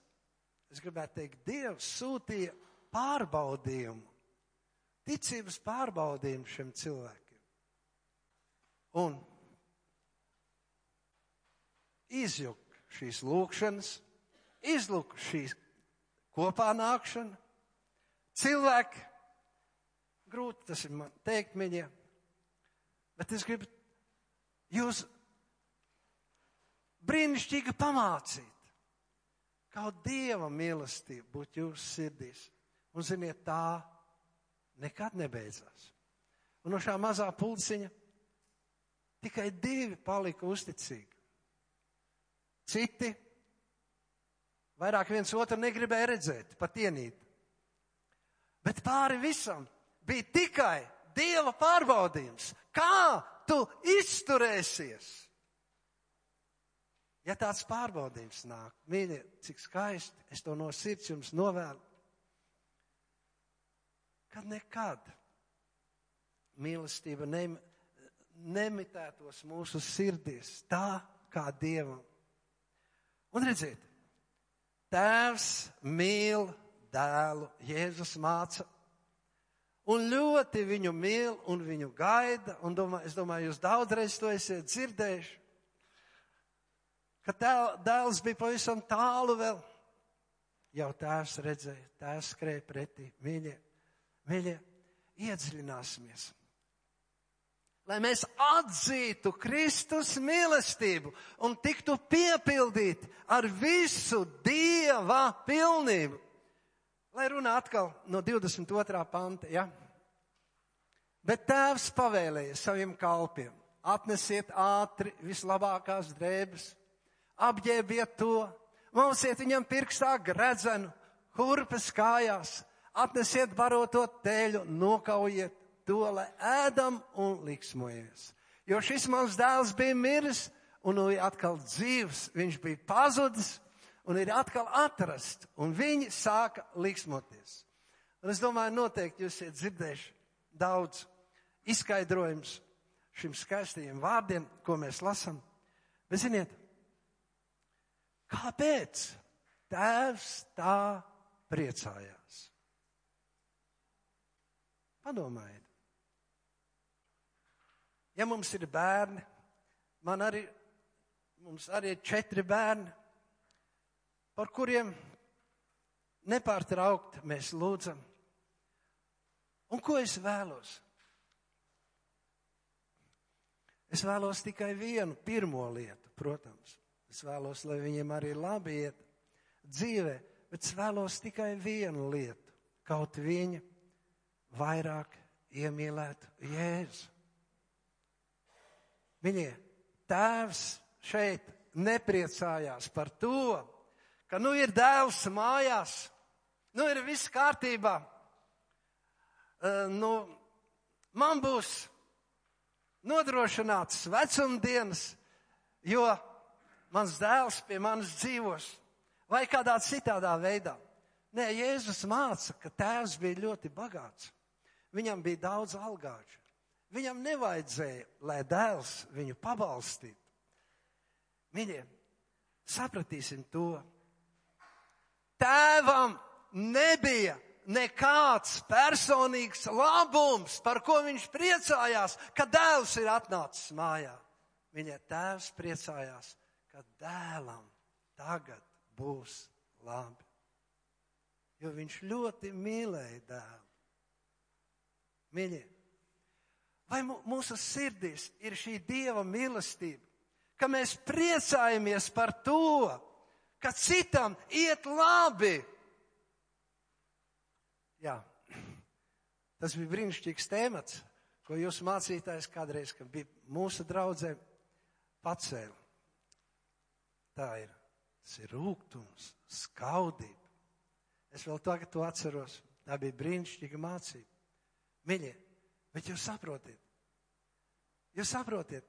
es gribētu teikt, Dievs sūtīja pārbaudījumu, ticības pārbaudījumu šiem cilvēkiem. Un izjuk šīs lūkšanas, izlūk šīs kopā nākšana. Cilvēki, grūti tas ir man teikt viņiem, bet es gribu jūs brīnišķīgi pamācīt, kā Dieva mīlestība būt jūsu sirdīs. Un ziniet, tā nekad nebeidzās. Un no šā mazā pulciņa tikai divi palika uzticīgi. Citi vairāk viens otru negribēja redzēt, pat ienīt. Bet pāri visam bija tikai Dieva pārbaudījums. Kā tu izturēsies? Ja tāds pārbaudījums nāk, mīļie, cik skaisti, es to no sirds jums novēlu, kad nekad mīlestība ne, nemitētos mūsu sirdīs tā kā Dievam. Un redziet, Tēvs mīl dēlu, Jēzus māca un ļoti viņu mīl un viņu gaida. Un domā, es domāju, jūs daudzreiz to esat dzirdējuši. Kad dēls bija pavisam tālu vēl, jau tēvs redzēja, tēvs skrēja pretī. Mīļie, mīļie, iedziļināsimies. Lai mēs atzītu Kristus mīlestību un tiktu piepildīti ar visu Dieva pilnību. Lai runā atkal no 22. panta, ja? Bet tēvs pavēlēja saviem kalpiem, atnesiet ātri vislabākās drēbes, apģērbiet to, mausiet viņam pirkstā gredzenu, kurpes kājās, atnesiet baroto teļu, nokaujiet to, lai ēdam un liksmojies. Jo šis mans dēls bija miris un nu ir atkal dzīvs, viņš bija pazudis un ir atkal atrast, un viņi sāka liksmoties. Un es domāju, noteikti jūs esat dzirdējuši daudz izskaidrojums šim skaistajiem vārdiem, ko mēs lasām. Bet ziniet, kāpēc tēvs tā priecājās? Padomājiet. Ja mums ir bērni, man arī, mums arī ir četri bērni, par kuriem nepārtraukt mēs lūdzam. Un ko es vēlos? Es vēlos tikai vienu, pirmo lietu, protams. Es vēlos, lai viņiem arī labi iet dzīvē, bet es vēlos tikai vienu lietu. Kaut viņa vairāk iemīlētu Jēzu. Viņie tēvs šeit nepriecājās par to, ka nu ir dēls mājās, nu ir viss kārtībā. Uh, nu, man būs nodrošināts vecumdienas, jo mans dēls pie manis dzīvos, vai kādā citādā veidā. Nē, Jēzus māca, ka tēvs bija ļoti bagāts. Viņam bija daudz algāču. Viņam nevajadzēja, lai dēls viņu pabalstītu. Mīļie, sapratīsim to, Tēvam nebija nekāds personīgs labums, par ko viņš priecājās, ka dēls ir atnācis mājā. Viņa tēvs priecājās, ka dēlam tagad būs labi. Jo viņš ļoti mīlēja dēlu. Mīļie, vai mūsu sirdīs ir šī dieva mīlestība, ka mēs priecājamies par to, ka citam iet labi. Jā, tas bija brīnišķīgs temats, ko jūs mācītājs kādreiz, kad bija mūsu draudzē, pacēla. Tā ir, tas ir rūgtums, skaudība. Es vēl tagad to atceros. Tā bija brīnišķīga mācība. Mīļie, bet jūs saprotiet, jūs saprotiet,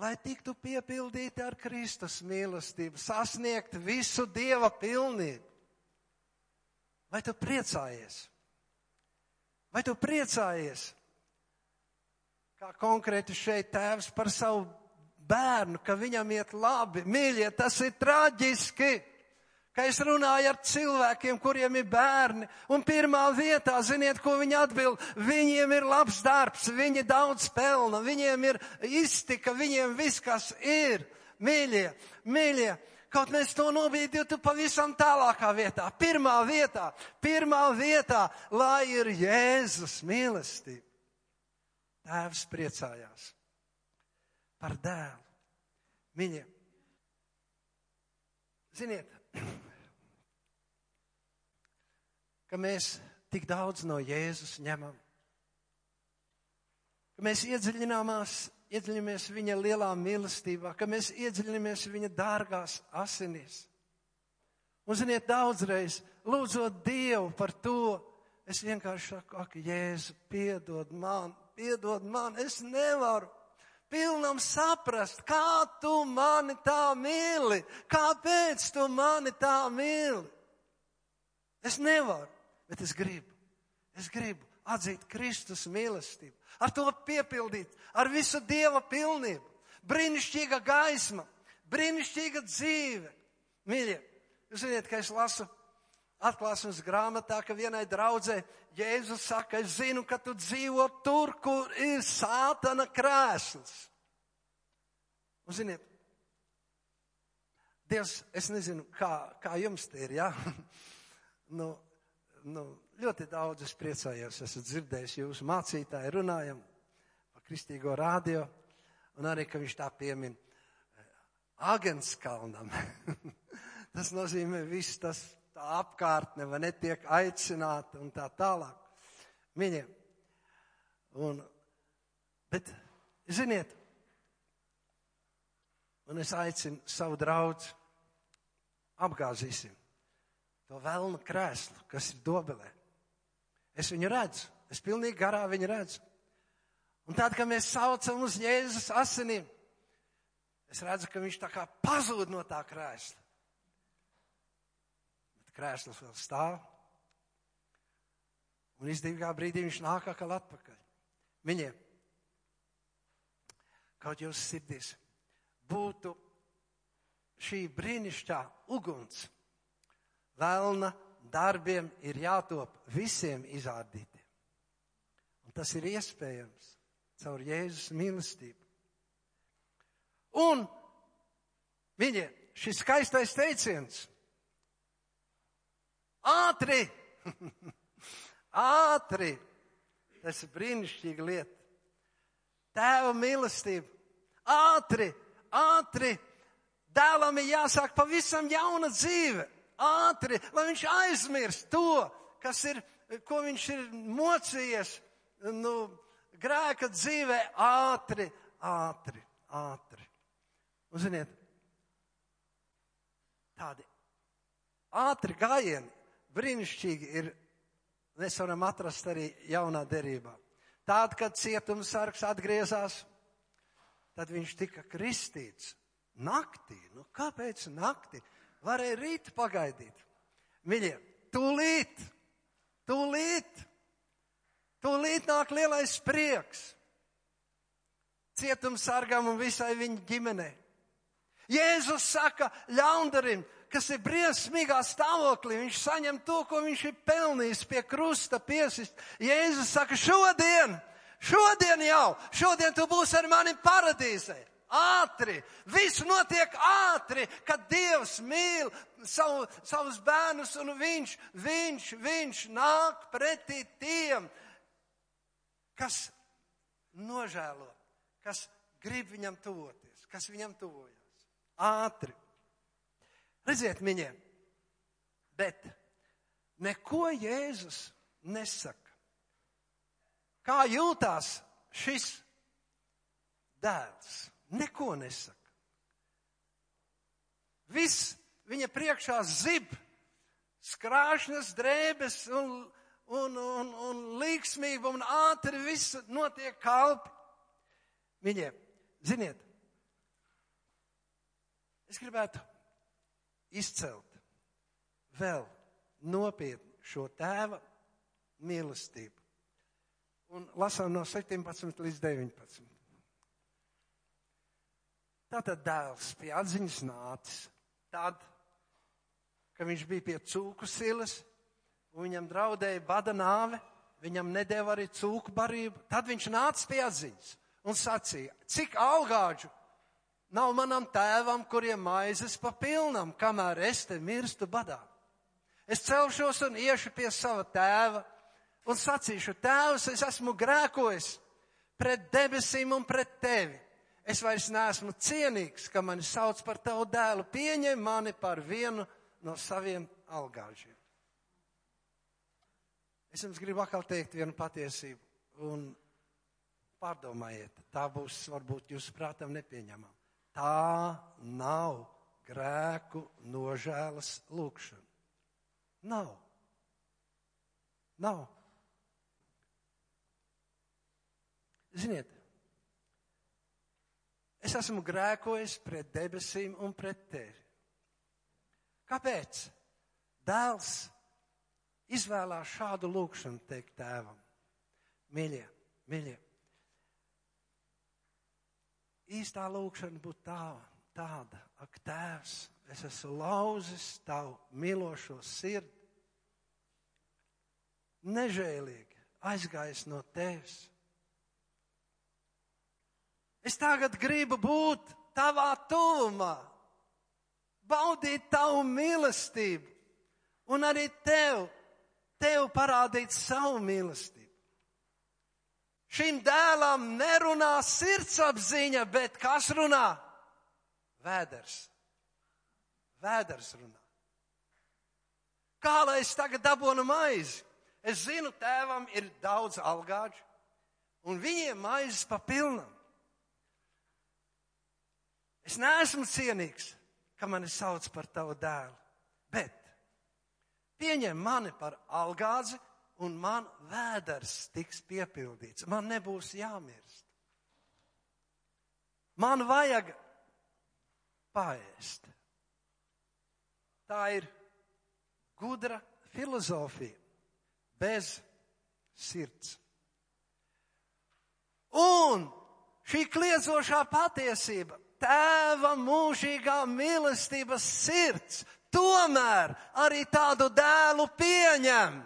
lai tiktu piepildīti ar Kristus mīlestību, sasniegt visu Dieva pilnību. Vai tu priecājies? Vai tu priecājies? Kā konkrēti šeit tēvs par savu bērnu, ka viņam iet labi. Mīļie, tas ir traģiski, Ka es runāju ar cilvēkiem, kuriem ir bērni, un pirmā vietā, ziniet, ko viņi atbild, viņiem ir labs darbs, viņi daudz pelna, viņiem ir iztika, viņiem viss, kas ir. Mīļie, mīļie, kaut mēs to nobīdītu pavisam tālākā vietā. Pirmā vietā, pirmā vietā, lai ir Jēzus mīlestība. Tēvs priecājās par dēlu. Mīļie, ziniet, ka mēs tik daudz no Jēzus ņemam, ka mēs iedziļināmies, viņa lielā mīlestībā, ka mēs iedziļināmies viņa dārgās asinīs. Un, ziniet, daudzreiz lūdzot Dievu par to, es vienkārši saku, ak, Jēzu, piedod man, piedod man, es nevaru pilnam saprast, kā tu mani tā mīli, kāpēc tu mani tā mīli. Es nevaru, bet es gribu. Es gribu atzīt Kristus mīlestību, ar to piepildīt, ar visu Dieva pilnību. Brīnišķīga gaisma, brīnišķīga dzīve. Mīļie, jūs zināt, ka es lasu atklāsmes grāmatā, ka vienai draudzē Jēzus saka, es zinu, ka tu dzīvo tur, kur ir sātana krēsls. Un ziniet, Dievs, es nezinu, kā, kā jums te ir, jā? Ja? nu, nu, ļoti daudz es priecājos, esmu dzirdējis jūsu mācītāju runājam par kristīgo rādio, un arī, ka viņš tā piemin Agenskalnam. tas nozīmē viss tas tā apkārtne, vai netiek aicināta un tā tālāk. Viņiem. Un, bet, ziniet, un es aicinu savu draugu, apgāzīsim to vēlnu krēslu, kas ir dobelē. Es viņu redzu, es pilnīgi garā viņu redzu. Un tad, kad mēs saucam uz Jēzus asinīm, es redzu, ka viņš tā kā pazūd no tā krēsla krēsls vēl stāv. Un izdevīgā brīdī viņš nāk atkal atpakaļ. Viņiem kaut jūs sirdīs būtu šī brīnišķā uguns. Vēlna darbiem ir jātop visiem izrādītiem. Un tas ir iespējams caur Jēzus mīlestību. Un viņiem šis skaistais teiciens Ātri! Ātri! Tas ir brīnišķīga lieta. Tēva mīlestība. Ātri, ātri. Dēlam ir jāsāk pavisam jauna dzīve. Ātri, lai viņš aizmirst to, kas ir, ko viņš ir mocījies, nu, grēka dzīvē. Ātri, ātri, ātri. Un ziniet, tādi ātri gājieni brīnišķīgi ir, mēs varam atrast arī jaunā derībā. Tād, kad cietumsargs atgriezās, tad viņš tika kristīts naktī. Nu, kāpēc naktī? Varēja rīt pagaidīt. Mīļie, tūlīt, tūlīt, tūlīt nāk lielais prieks cietumsargam un visai viņa ģimenei. Jēzus saka ļaundarim, kas ir briesmīgā stāvoklī, viņš saņem to, ko viņš ir pelnījis pie krusta piesist. Jēzus saka, šodien, šodien jau, šodien tu būsi ar mani paradīzē. Ātri, viss notiek ātri, kad Dievs mīl savu, savus bērnus un viņš, viņš, viņš nāk pretī tiem, kas nožēlo, kas grib viņam tuvoties, kas viņam tuvojas. Ātri. Redziet, viņiem, bet neko Jēzus nesaka. Kā jūtās šis dēls? Neko nesaka. Viss viņa priekšā zib, skrāšņas drēbes un, un, un, un līksmība un ātri viss notiek kalpi. Viņiem, ziniet, es gribētu izcelt vēl nopietni šo tēva mīlestību. Un lasām no 17 līdz 19. Tātad dēls pie atziņas nācis tad, ka viņš bija pie cūku silas, un viņam draudēja bada nāve, viņam nedēva arī cūku barību. Tad viņš nāca pie atziņas un sacīja, cik algāģu nav manam tēvam, kuriem maizes pa pilnam, kamēr es te mirstu badā. Es celšos un iešu pie sava tēva un sacīšu, tēvs, es esmu grēkojis pret debesīm un pret tevi. Es vairs neesmu cienīgs, ka mani sauc par tavu dēlu. Pieņem mani par vienu no saviem algāžiem. Es jums gribu atkal teikt vienu patiesību, un pārdomājiet, tā būs varbūt jūsu prātam nepieņemama. Tā nav grēku nožēlas lūkšana. Nav. Nav. Ziniet, es esmu grēkojis pret debesīm un pret tevi. Kāpēc? Dēls izvēlās šādu lūkšanu teikt tēvam. Mīļie, mīļie, īstā lūkšana būtu tā, tāda, ak, tēvs, es esmu lauzis tavu mīlošo sirdi, nežēlīgi aizgājis no tevis. Es tagad gribu būt tavā tuvumā, baudīt tavu mīlestību un arī tev, tev parādīt savu mīlestību. Šim dēlam nerunā sirdsapziņa, bet kas runā? Vēders. Vēders runā. Kā lai es tagad dabūnu maizi? Es zinu, tēvam ir daudz algāģu, un viņiem maizes pa pilnam. Es neesmu cienīgs, ka mani sauc par tavu dēlu, bet pieņem mani par algāzi un man vēders tiks piepildīts. Man nebūs jāmirst. Man vajag paēst. Tā ir gudra filozofija bez sirds. Un šī kliedzošā patiesība tēva mūžīgā mīlestības sirds tomēr arī tādu dēlu pieņem.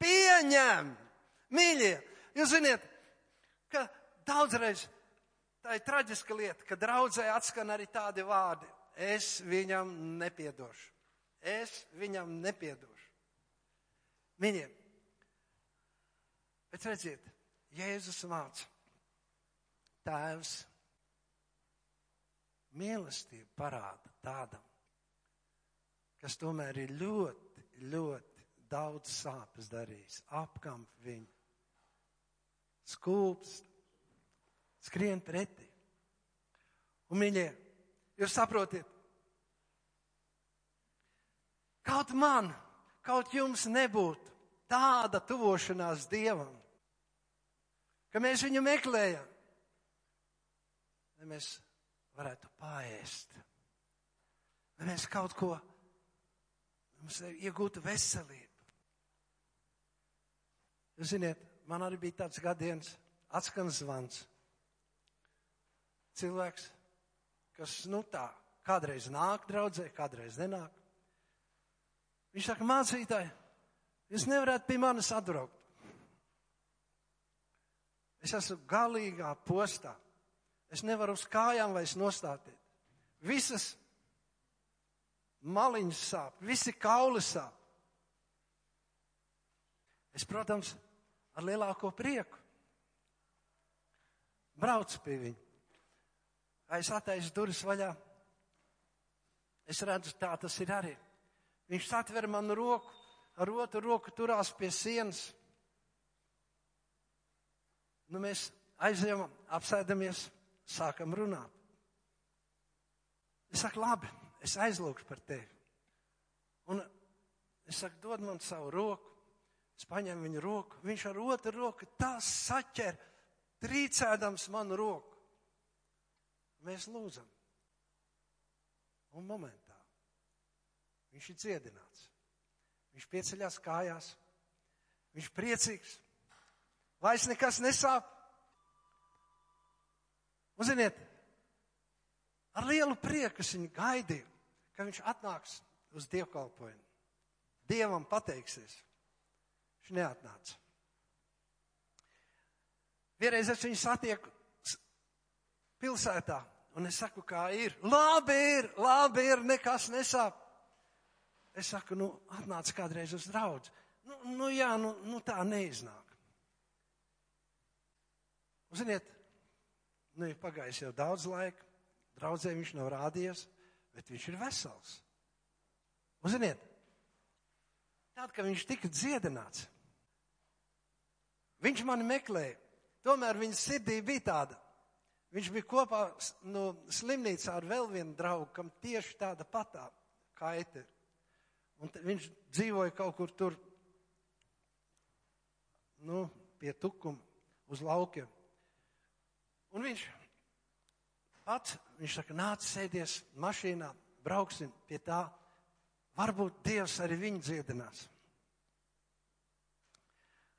Pieņem! Mīļie, jūs ziniet, ka daudzreiz tā ir traģiska lieta, ka draudzē atskan arī tādi vārdi. Es viņam nepiedošu. Es viņam nepiedošu. Mīļie, bet redziet, Jēzus māca, tēvs mīlestību parāda tādam, kas tomēr ir ļoti, ļoti daudz sāpes darījis, apkamp viņu, skūpst, skrien pretī. Un, mīļie, jūs saprotiet, kaut man, kaut jums nebūtu tāda tuvošanās Dievam, ka mēs viņu meklējam, ja mēs varētu paēst. Lai mēs kaut ko, mums iegūtu veselību. Ziniet, man arī bija tāds gadiens, atskan zvans. Cilvēks, kas, nu tā, kādreiz nāk draudzē, kādreiz nenāk. Viņš saka, mācītāji, jūs nevarētu pie manis atbraukt. Es esmu galīgā postā. Es nevaru uz kājām vairs nostāties. Visas maliņas sāp, visi kauli sāp. Es, protams, ar lielāko prieku braucu pie viņa. Es attaisu durvis vaļā. Es redzu, tā tas ir arī. Viņš satver manu roku, ar otru roku turās pie sienas. Nu, mēs aizējām, apsēdamies sākam runāt. Es saku, labi, es aizlūgšu par tevi. Un es saku, dod man savu roku. Es paņēmu viņu roku. Viņš ar otru roku tā saķer, trīcēdams manu roku. Mēs lūdzam. Un momentā viņš ir dziedināts. Viņš pieceļās kājās. Viņš priecīgs. Vairs nekas nesāp. Un ziniet, ar lielu prieku es viņu gaidīju, ka viņš atnāks uz dievkalpojumu. Dievam pateiksies. Viņš neatnāca. Vienreiz es viņu satieku pilsētā, un es saku, kā ir. Labi ir, labi ir, nekas nesāp. Es saku, nu, atnāc kādreiz uz draudz. Nu, nu jā, nu, nu tā neiznāk. Un, ziniet, nu ir pagājis jau daudz laika, draudzē viņš nav rādījies, bet viņš ir vesels. Un, ziniet, tad, kad viņš tika dziedināts, viņš mani meklēja. Tomēr viņa sirdī bija tāda. Viņš bija kopā no slimnīcā ar vēl vienu draugu, kam tieši tāda patā kaita ir. Un viņš dzīvoja kaut kur tur, nu, pie tukuma, uz laukiem. Un viņš pats, viņš saka, nāc, sēdies mašīnā, brauksim pie tā. Varbūt Dievs arī viņu dziedinās.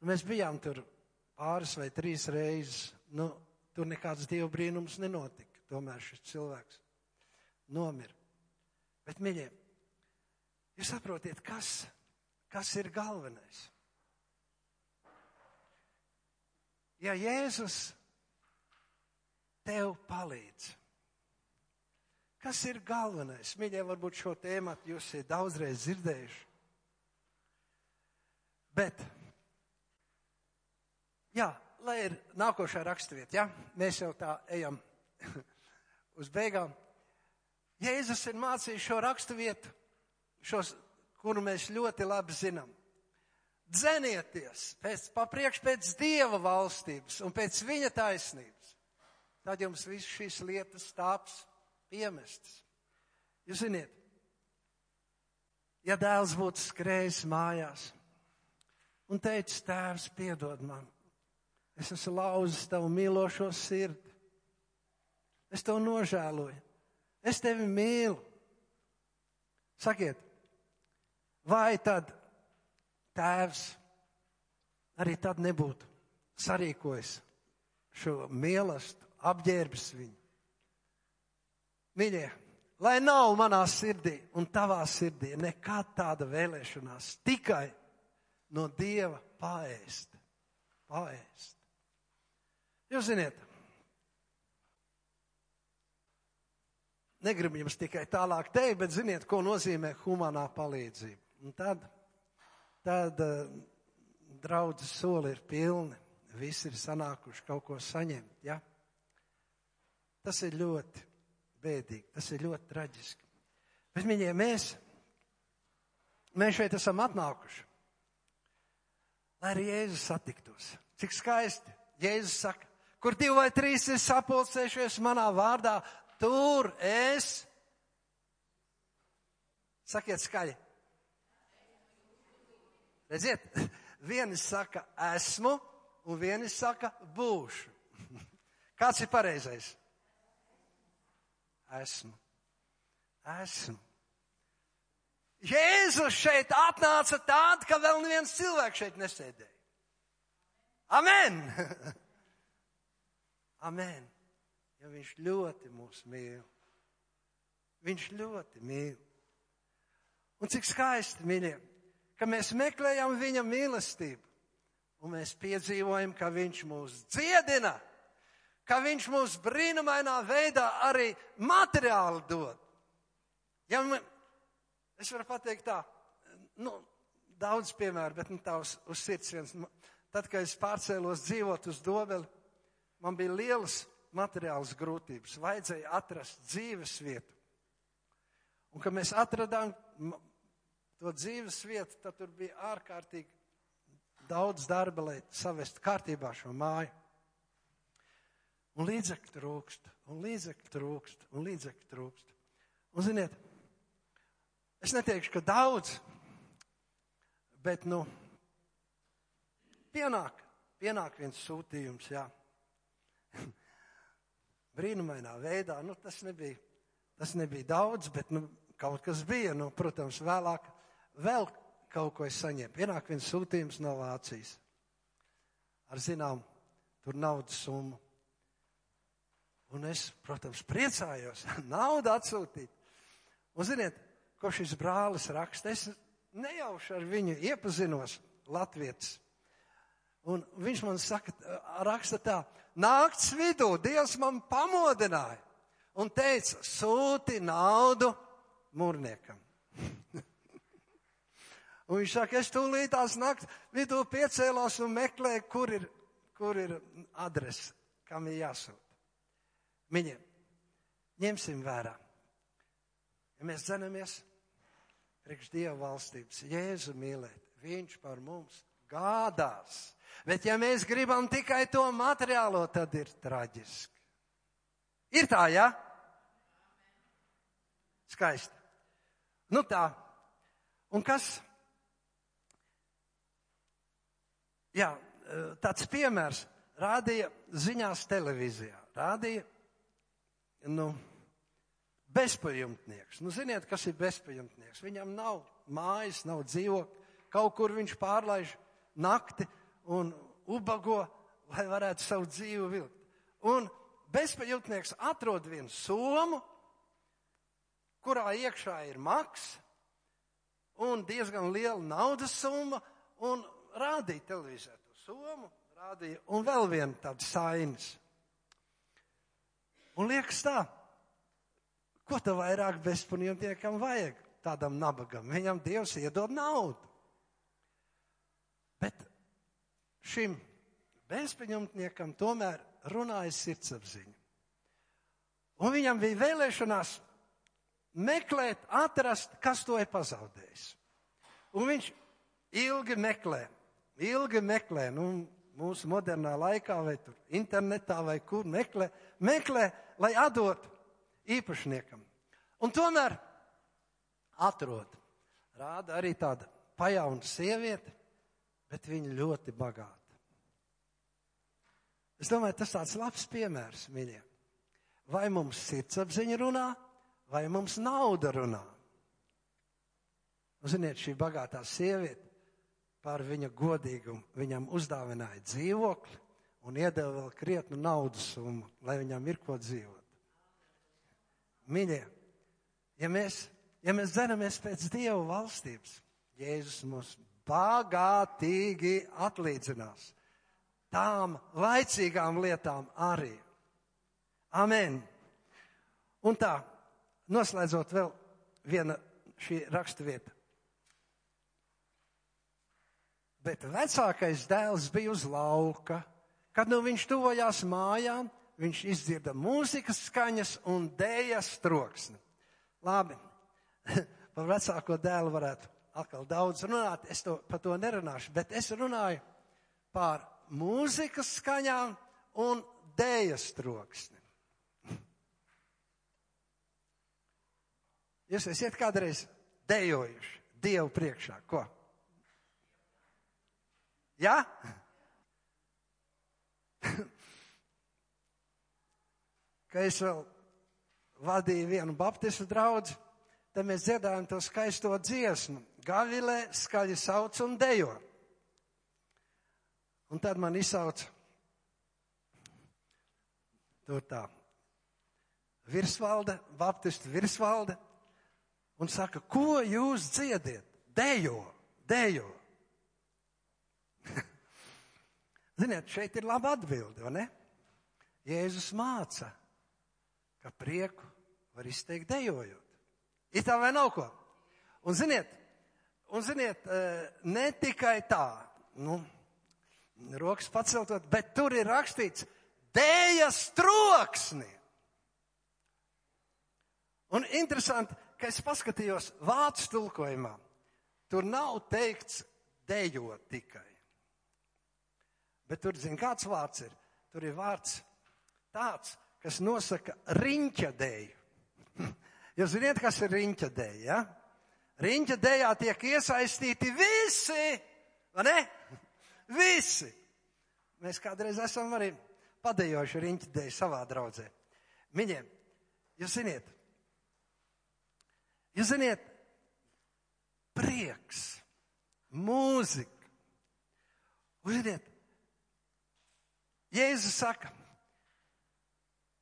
Un mēs bijām tur pāris vai trīs reizes. Nu, tur nekāds Dieva brīnums nenotika. Tomēr šis cilvēks nomira. Bet, mīļie, jūs saprotiet, kas, kas ir galvenais? Ja Jēzus tev palīdz, kas ir galvenais? Mīļie, varbūt šo tēmu jūs esat daudzreiz dzirdējuši. Bet Jā, lai ir nākošā raksturvieta, ja? mēs jau tā ejam uz beigām. Jēzus ir mācījis šo raksturvietu, šos, kuru mēs ļoti labi zinām. Dzenieties pēc, papriekš pēc Dieva valstības un pēc Viņa taisnības. Tad jums viss šīs lietas tāps piemestas. Jūs ziniet, ja dēls būtu skrējis mājās un teicis, tēvs, piedod man, Es esmu lauzis tavu mīlošo sirdi. Es tev nožēloju. Es tevi mīlu. Sakiet, vai tad tēvs arī tad nebūtu sarīkojis šo mīlestību, apģērbis viņu? Mīļie, lai nav manā sirdī un tavā sirdī nekāda tāda vēlēšanās, tikai no Dieva paēst. Paēst. Jūs ziniet, negribu jums tikai tālāk teikt, bet ziniet, ko nozīmē humanā palīdzība. Un tad, tad uh, draudzes soli ir pilni, visi ir sanākuši kaut ko saņemt. Ja? Tas ir ļoti bēdīgi, tas ir ļoti traģiski. Bet, mīļie, mēs, mēs šeit esam atnākuši, lai arī Jēzus satiktos. Cik skaisti Jēzus saka, kur divi vai trīs ir sapulcējušies manā vārdā, tur es. Sakiet skaļi. Redziet, vieni saka esmu, un vieni saka būšu. Kāds ir pareizais? Esmu. Esmu. Jēzus šeit atnāca tād, ka vēl neviens cilvēks šeit nesēdēja. Amen! Amen. Jo viņš ļoti mūs mīl. Viņš ļoti mīl. Un cik skaisti, mīļie, ka mēs meklējam viņa mīlestību. Un mēs piedzīvojam, ka viņš mūs dziedina, ka viņš mūs brīnumainā veidā arī materiāli dod. Ja man, es varu pateikt tā, nu, daudz piemēru, bet nu, tā uz, uz sirds viens. Tad, kad es pārcēlos dzīvot uz Dobeli, man bija lielas materiālas grūtības. Vajadzēja atrast dzīves vietu. Un, kad mēs atradām to dzīves vietu, tad tur bija ārkārtīgi daudz darba, lai savestu kārtībā šo māju. Un līdzekļu trūkst, un līdzekļu trūkst, un līdzekļu trūkst. Un, ziniet, es neteikšu, ka daudz, bet, nu, pienāk, pienāk viens sūtījums, jā brīnumainā veidā. Nu, tas, nebija, tas nebija daudz, bet nu, kaut kas bija. Nu, protams, vēlāk vēl kaut ko es saņēmu. Pienāk viens sūtījums no Vācijas ar zinām, tur naudas summu. Un es, protams, priecājos naudu atsūtīt. Un ziniet, ko šis brālis raksta? Es nejauši ar viņu iepazinos, Latvijas. Un viņš man saka, raksta tā, nakts vidū Dievs man pamodināja un teica, sūti naudu mūrniekam. un viņš saka, es tūlīt tās nakts vidū piecēlos un meklēju, kur ir, kur ir adrese, kam ir jāsūt. Viņiem, ņemsim vērā. Ja mēs dzenamies priekš Dieva valstības, Jēzu mīlēt, Viņš par mums gādās. Bet ja mēs gribam tikai to materiālo, tad ir traģiski. Ir tā, jā? Ja? Skaisti. Nu tā. Un kas? Jā, tāds piemērs rādīja ziņās televīzijā. Rādīja, nu, bezpajumtnieks. Nu, ziniet, kas ir bezpajumtnieks? Viņam nav mājas, nav dzīvokļa. Kaut kur viņš pārlaiž nakti un ubago, lai varētu savu dzīvi vilkt. Un bezpajumtnieks atrod vienu somu, kurā iekšā ir maks un diezgan liela naudas summa, un rādīja televīzē to somu, rādīja, un vēl viena tāda sainis. Un liekas tā, ko tev vairāk bezpajumtniekam vajag? Tādam nabagam. Viņam Dievs iedod naudu. Bet šim bezpajumtniekam tomēr runāja sirdsapziņa. Un viņam bija vēlēšanās meklēt, atrast, kas to ir pazaudējis. Un viņš ilgi meklē, ilgi meklē, nu, mūsu modernā laikā, vai tur internetā, vai kur meklē, meklē, lai atdotu īpašniekam. Un tomēr atrod. Rāda arī tāda pajauna sieviete, bet viņa ļoti bagāta. Es domāju, tas tāds labs piemērs viņiem. Vai mums sirdsapziņa runā, vai mums nauda runā. Un, ziniet, šī bagātā sieviete par viņa godīgumu viņam uzdāvināja dzīvokli un iedeva vēl krietnu naudas summu, lai viņam ir ko dzīvot. Mīļie, ja mēs, ja mēs dzenamies pēc Dieva valstības, Jēzus mūs bagātīgi atlīdzinās. Tām laicīgām lietām arī. Amen. Un tā, Noslēdzot vēl viena šī raksturvieta. Bet vecākais dēls bija uz lauka. Kad nu viņš tuvojās mājām, viņš izdzirda mūzikas skaņas un dējas troksni. Labi, par vecāko dēlu varētu atkal daudz runāt, es to, par to nerunāšu, bet es runāju par mūzikas skaņām un dējas troksni. Jūs esat kādreiz dejojuši Dievu priekšā. Ko? Jā? Ja? Kad es vēl vadīju vienu baptistu draugu, tad mēs dziedājām to skaisto dziesmu. Gavilē skaļi sauc un dejo. Un tad man izsauc tur tā virsvalde, baptistu virsvalde, un saka, ko jūs dziediet? Dejo, dejo. Ziniet, šeit ir laba atbilde, vai ne? Jēzus māca, ka prieku var izteikt dejojot. Ir tā vai nav ko? Un ziniet, un ziniet, eh, ne tikai tā, nu, rokas paceltot, bet tur ir rakstīts dējas troksni. Un interesanti, ka es paskatījos vācu tulkojumā. Tur nav teikts dejot tikai. Bet tur, zin, kāds vārds ir? Tur ir vārds tāds, kas nosaka riņķa dēju. Jūs zināt, kas ir riņķa dēja? Ja? Riņķa dējā tiek iesaistīti visi, vai ne? Visi. Mēs kādreiz esam arī padejoši riņķa dēju savā draudzē. Viņiem, jūs ziniet, Jūs ziniet, prieks, mūzika. Uziniet, Jēzus saka,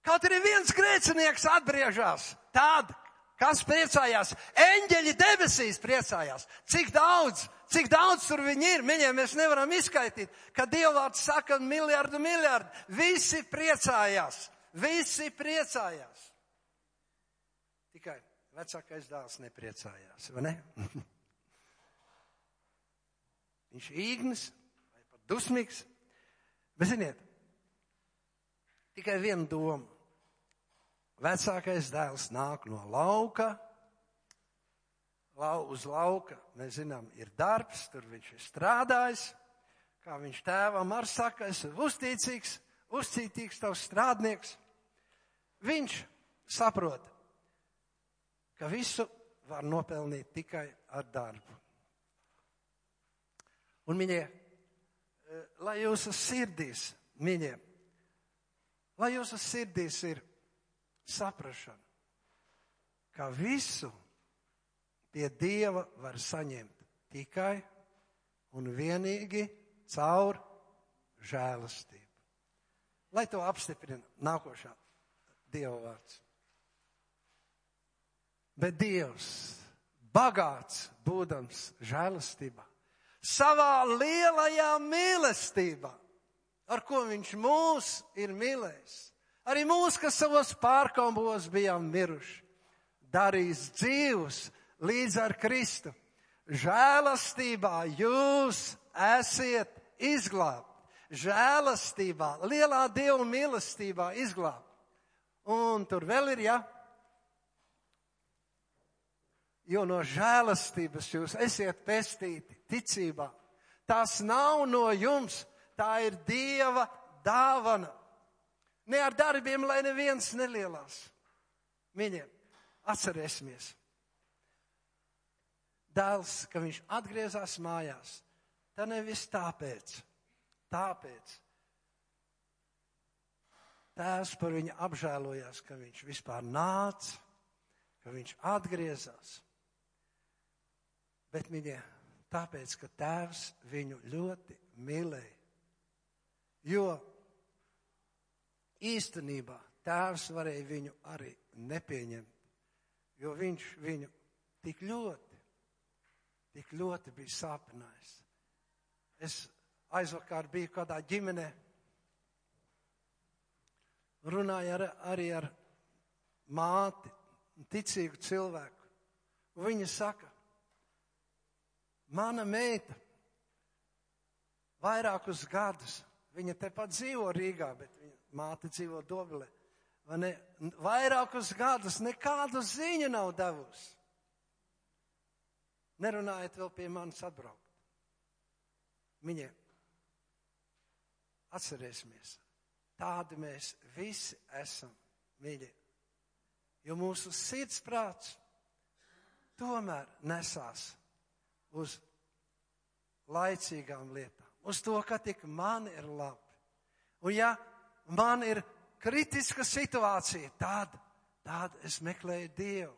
kaut arī viens grēcinieks atgriežas, tad Kas priecājās? Eņģeļi debesīs priecājās. Cik daudz, cik daudz tur viņi ir, viņiem mēs nevaram izskaidīt, ka Dievvārds saka miljardu, miljardu. Visi priecājās, visi priecājās. Tikai vecākais dēls nepriecājās, vai ne? Viņš ir īgnis vai pat dusmīgs. Bet ziniet, tikai viena doma. Vecākais dēls nāk no lauka, lau, uz lauka, mēs zinām, ir darbs, tur viņš ir strādājis. Kā viņš tēvam ar saka, es esmu uzticīgs, uzcītīgs tavs strādnieks. Viņš saprot, ka visu var nopelnīt tikai ar darbu. Un viņie, lai jūsu sirdīs, viņie, lai jūsu sirdīs ir saprašana, ka visu pie Dieva var saņemt tikai un vienīgi caur žēlastību. Lai to apstiprina nākošā Dieva vārds. Bet Dievs, bagāts būdams žēlastībā, savā lielajā mīlestībā, ar ko viņš mūs ir mīlējis, Arī mūs, kas savos pārkambos bijām miruši, darīs dzīvus līdz ar Kristu. Žēlastībā jūs esiet izglābti. Žēlastībā, lielā Dieva mīlestībā izglābti. Un tur vēl ir, ja? Jo no žēlastības jūs esiet pestīti ticībā. Tas nav no jums, tā ir Dieva dāvana. Ne ar darbiem, lai neviens nelielās. Mīļie, atcerēsimies. Dēls, ka viņš atgriezās mājās, tā nevis tāpēc, tāpēc. Tēvs par viņu apžēlojās, ka viņš vispār nāca, ka viņš atgriezās. Bet viņa tāpēc, ka tēvs viņu ļoti mīlēja. Jo īstenībā tēvs varēja viņu arī nepieņemt, jo viņš viņu tik ļoti, tik ļoti bija sāpinājis. Es aizvakar biju kādā ģimenē, runāju ar, arī ar māti, ticīgu cilvēku. Viņa saka, mana meita vairākus gadus, viņa tepat dzīvo Rīgā, bet viņa māte dzīvo Dobelē. Ne, vairākus gadus nekādu ziņu nav devusi. Nerunājiet vēl pie manis atbraukt. Viņiem atcerēsimies, tādi mēs visi esam, mīļie. Jo mūsu sirdsprāts tomēr nesās uz laicīgām lietām, uz to, ka tik man ir labi. Un ja man ir kritiska situācija, tad, tad es meklēju Dievu.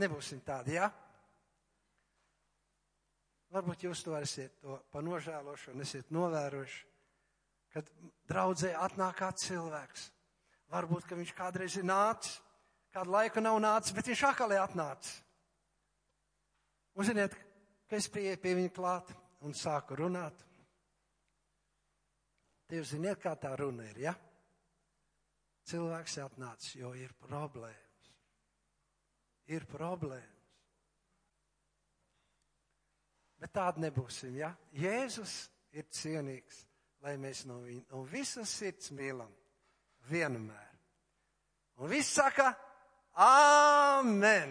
Nebūsim tādi, jā? Ja? Varbūt jūs to esat to pa nožēlošanu, esat novērojuši, kad draudzē atnāk kāds cilvēks. Varbūt, ka viņš kādreiz ir nācis, kādu laiku nav nācis, bet viņš atkal ir atnācis. Un ziniet, ka es pieeju pie viņa klāt un sāku runāt. Tie ziniet, kā tā runa ir, ja? Cilvēks atnācis, jo ir problēmas. Ir problēmas. Bet tāda nebūsim, ja? Jēzus ir cienīgs, lai mēs no viņa no visas sirds mīlam vienmēr. Un viss saka, Āmen!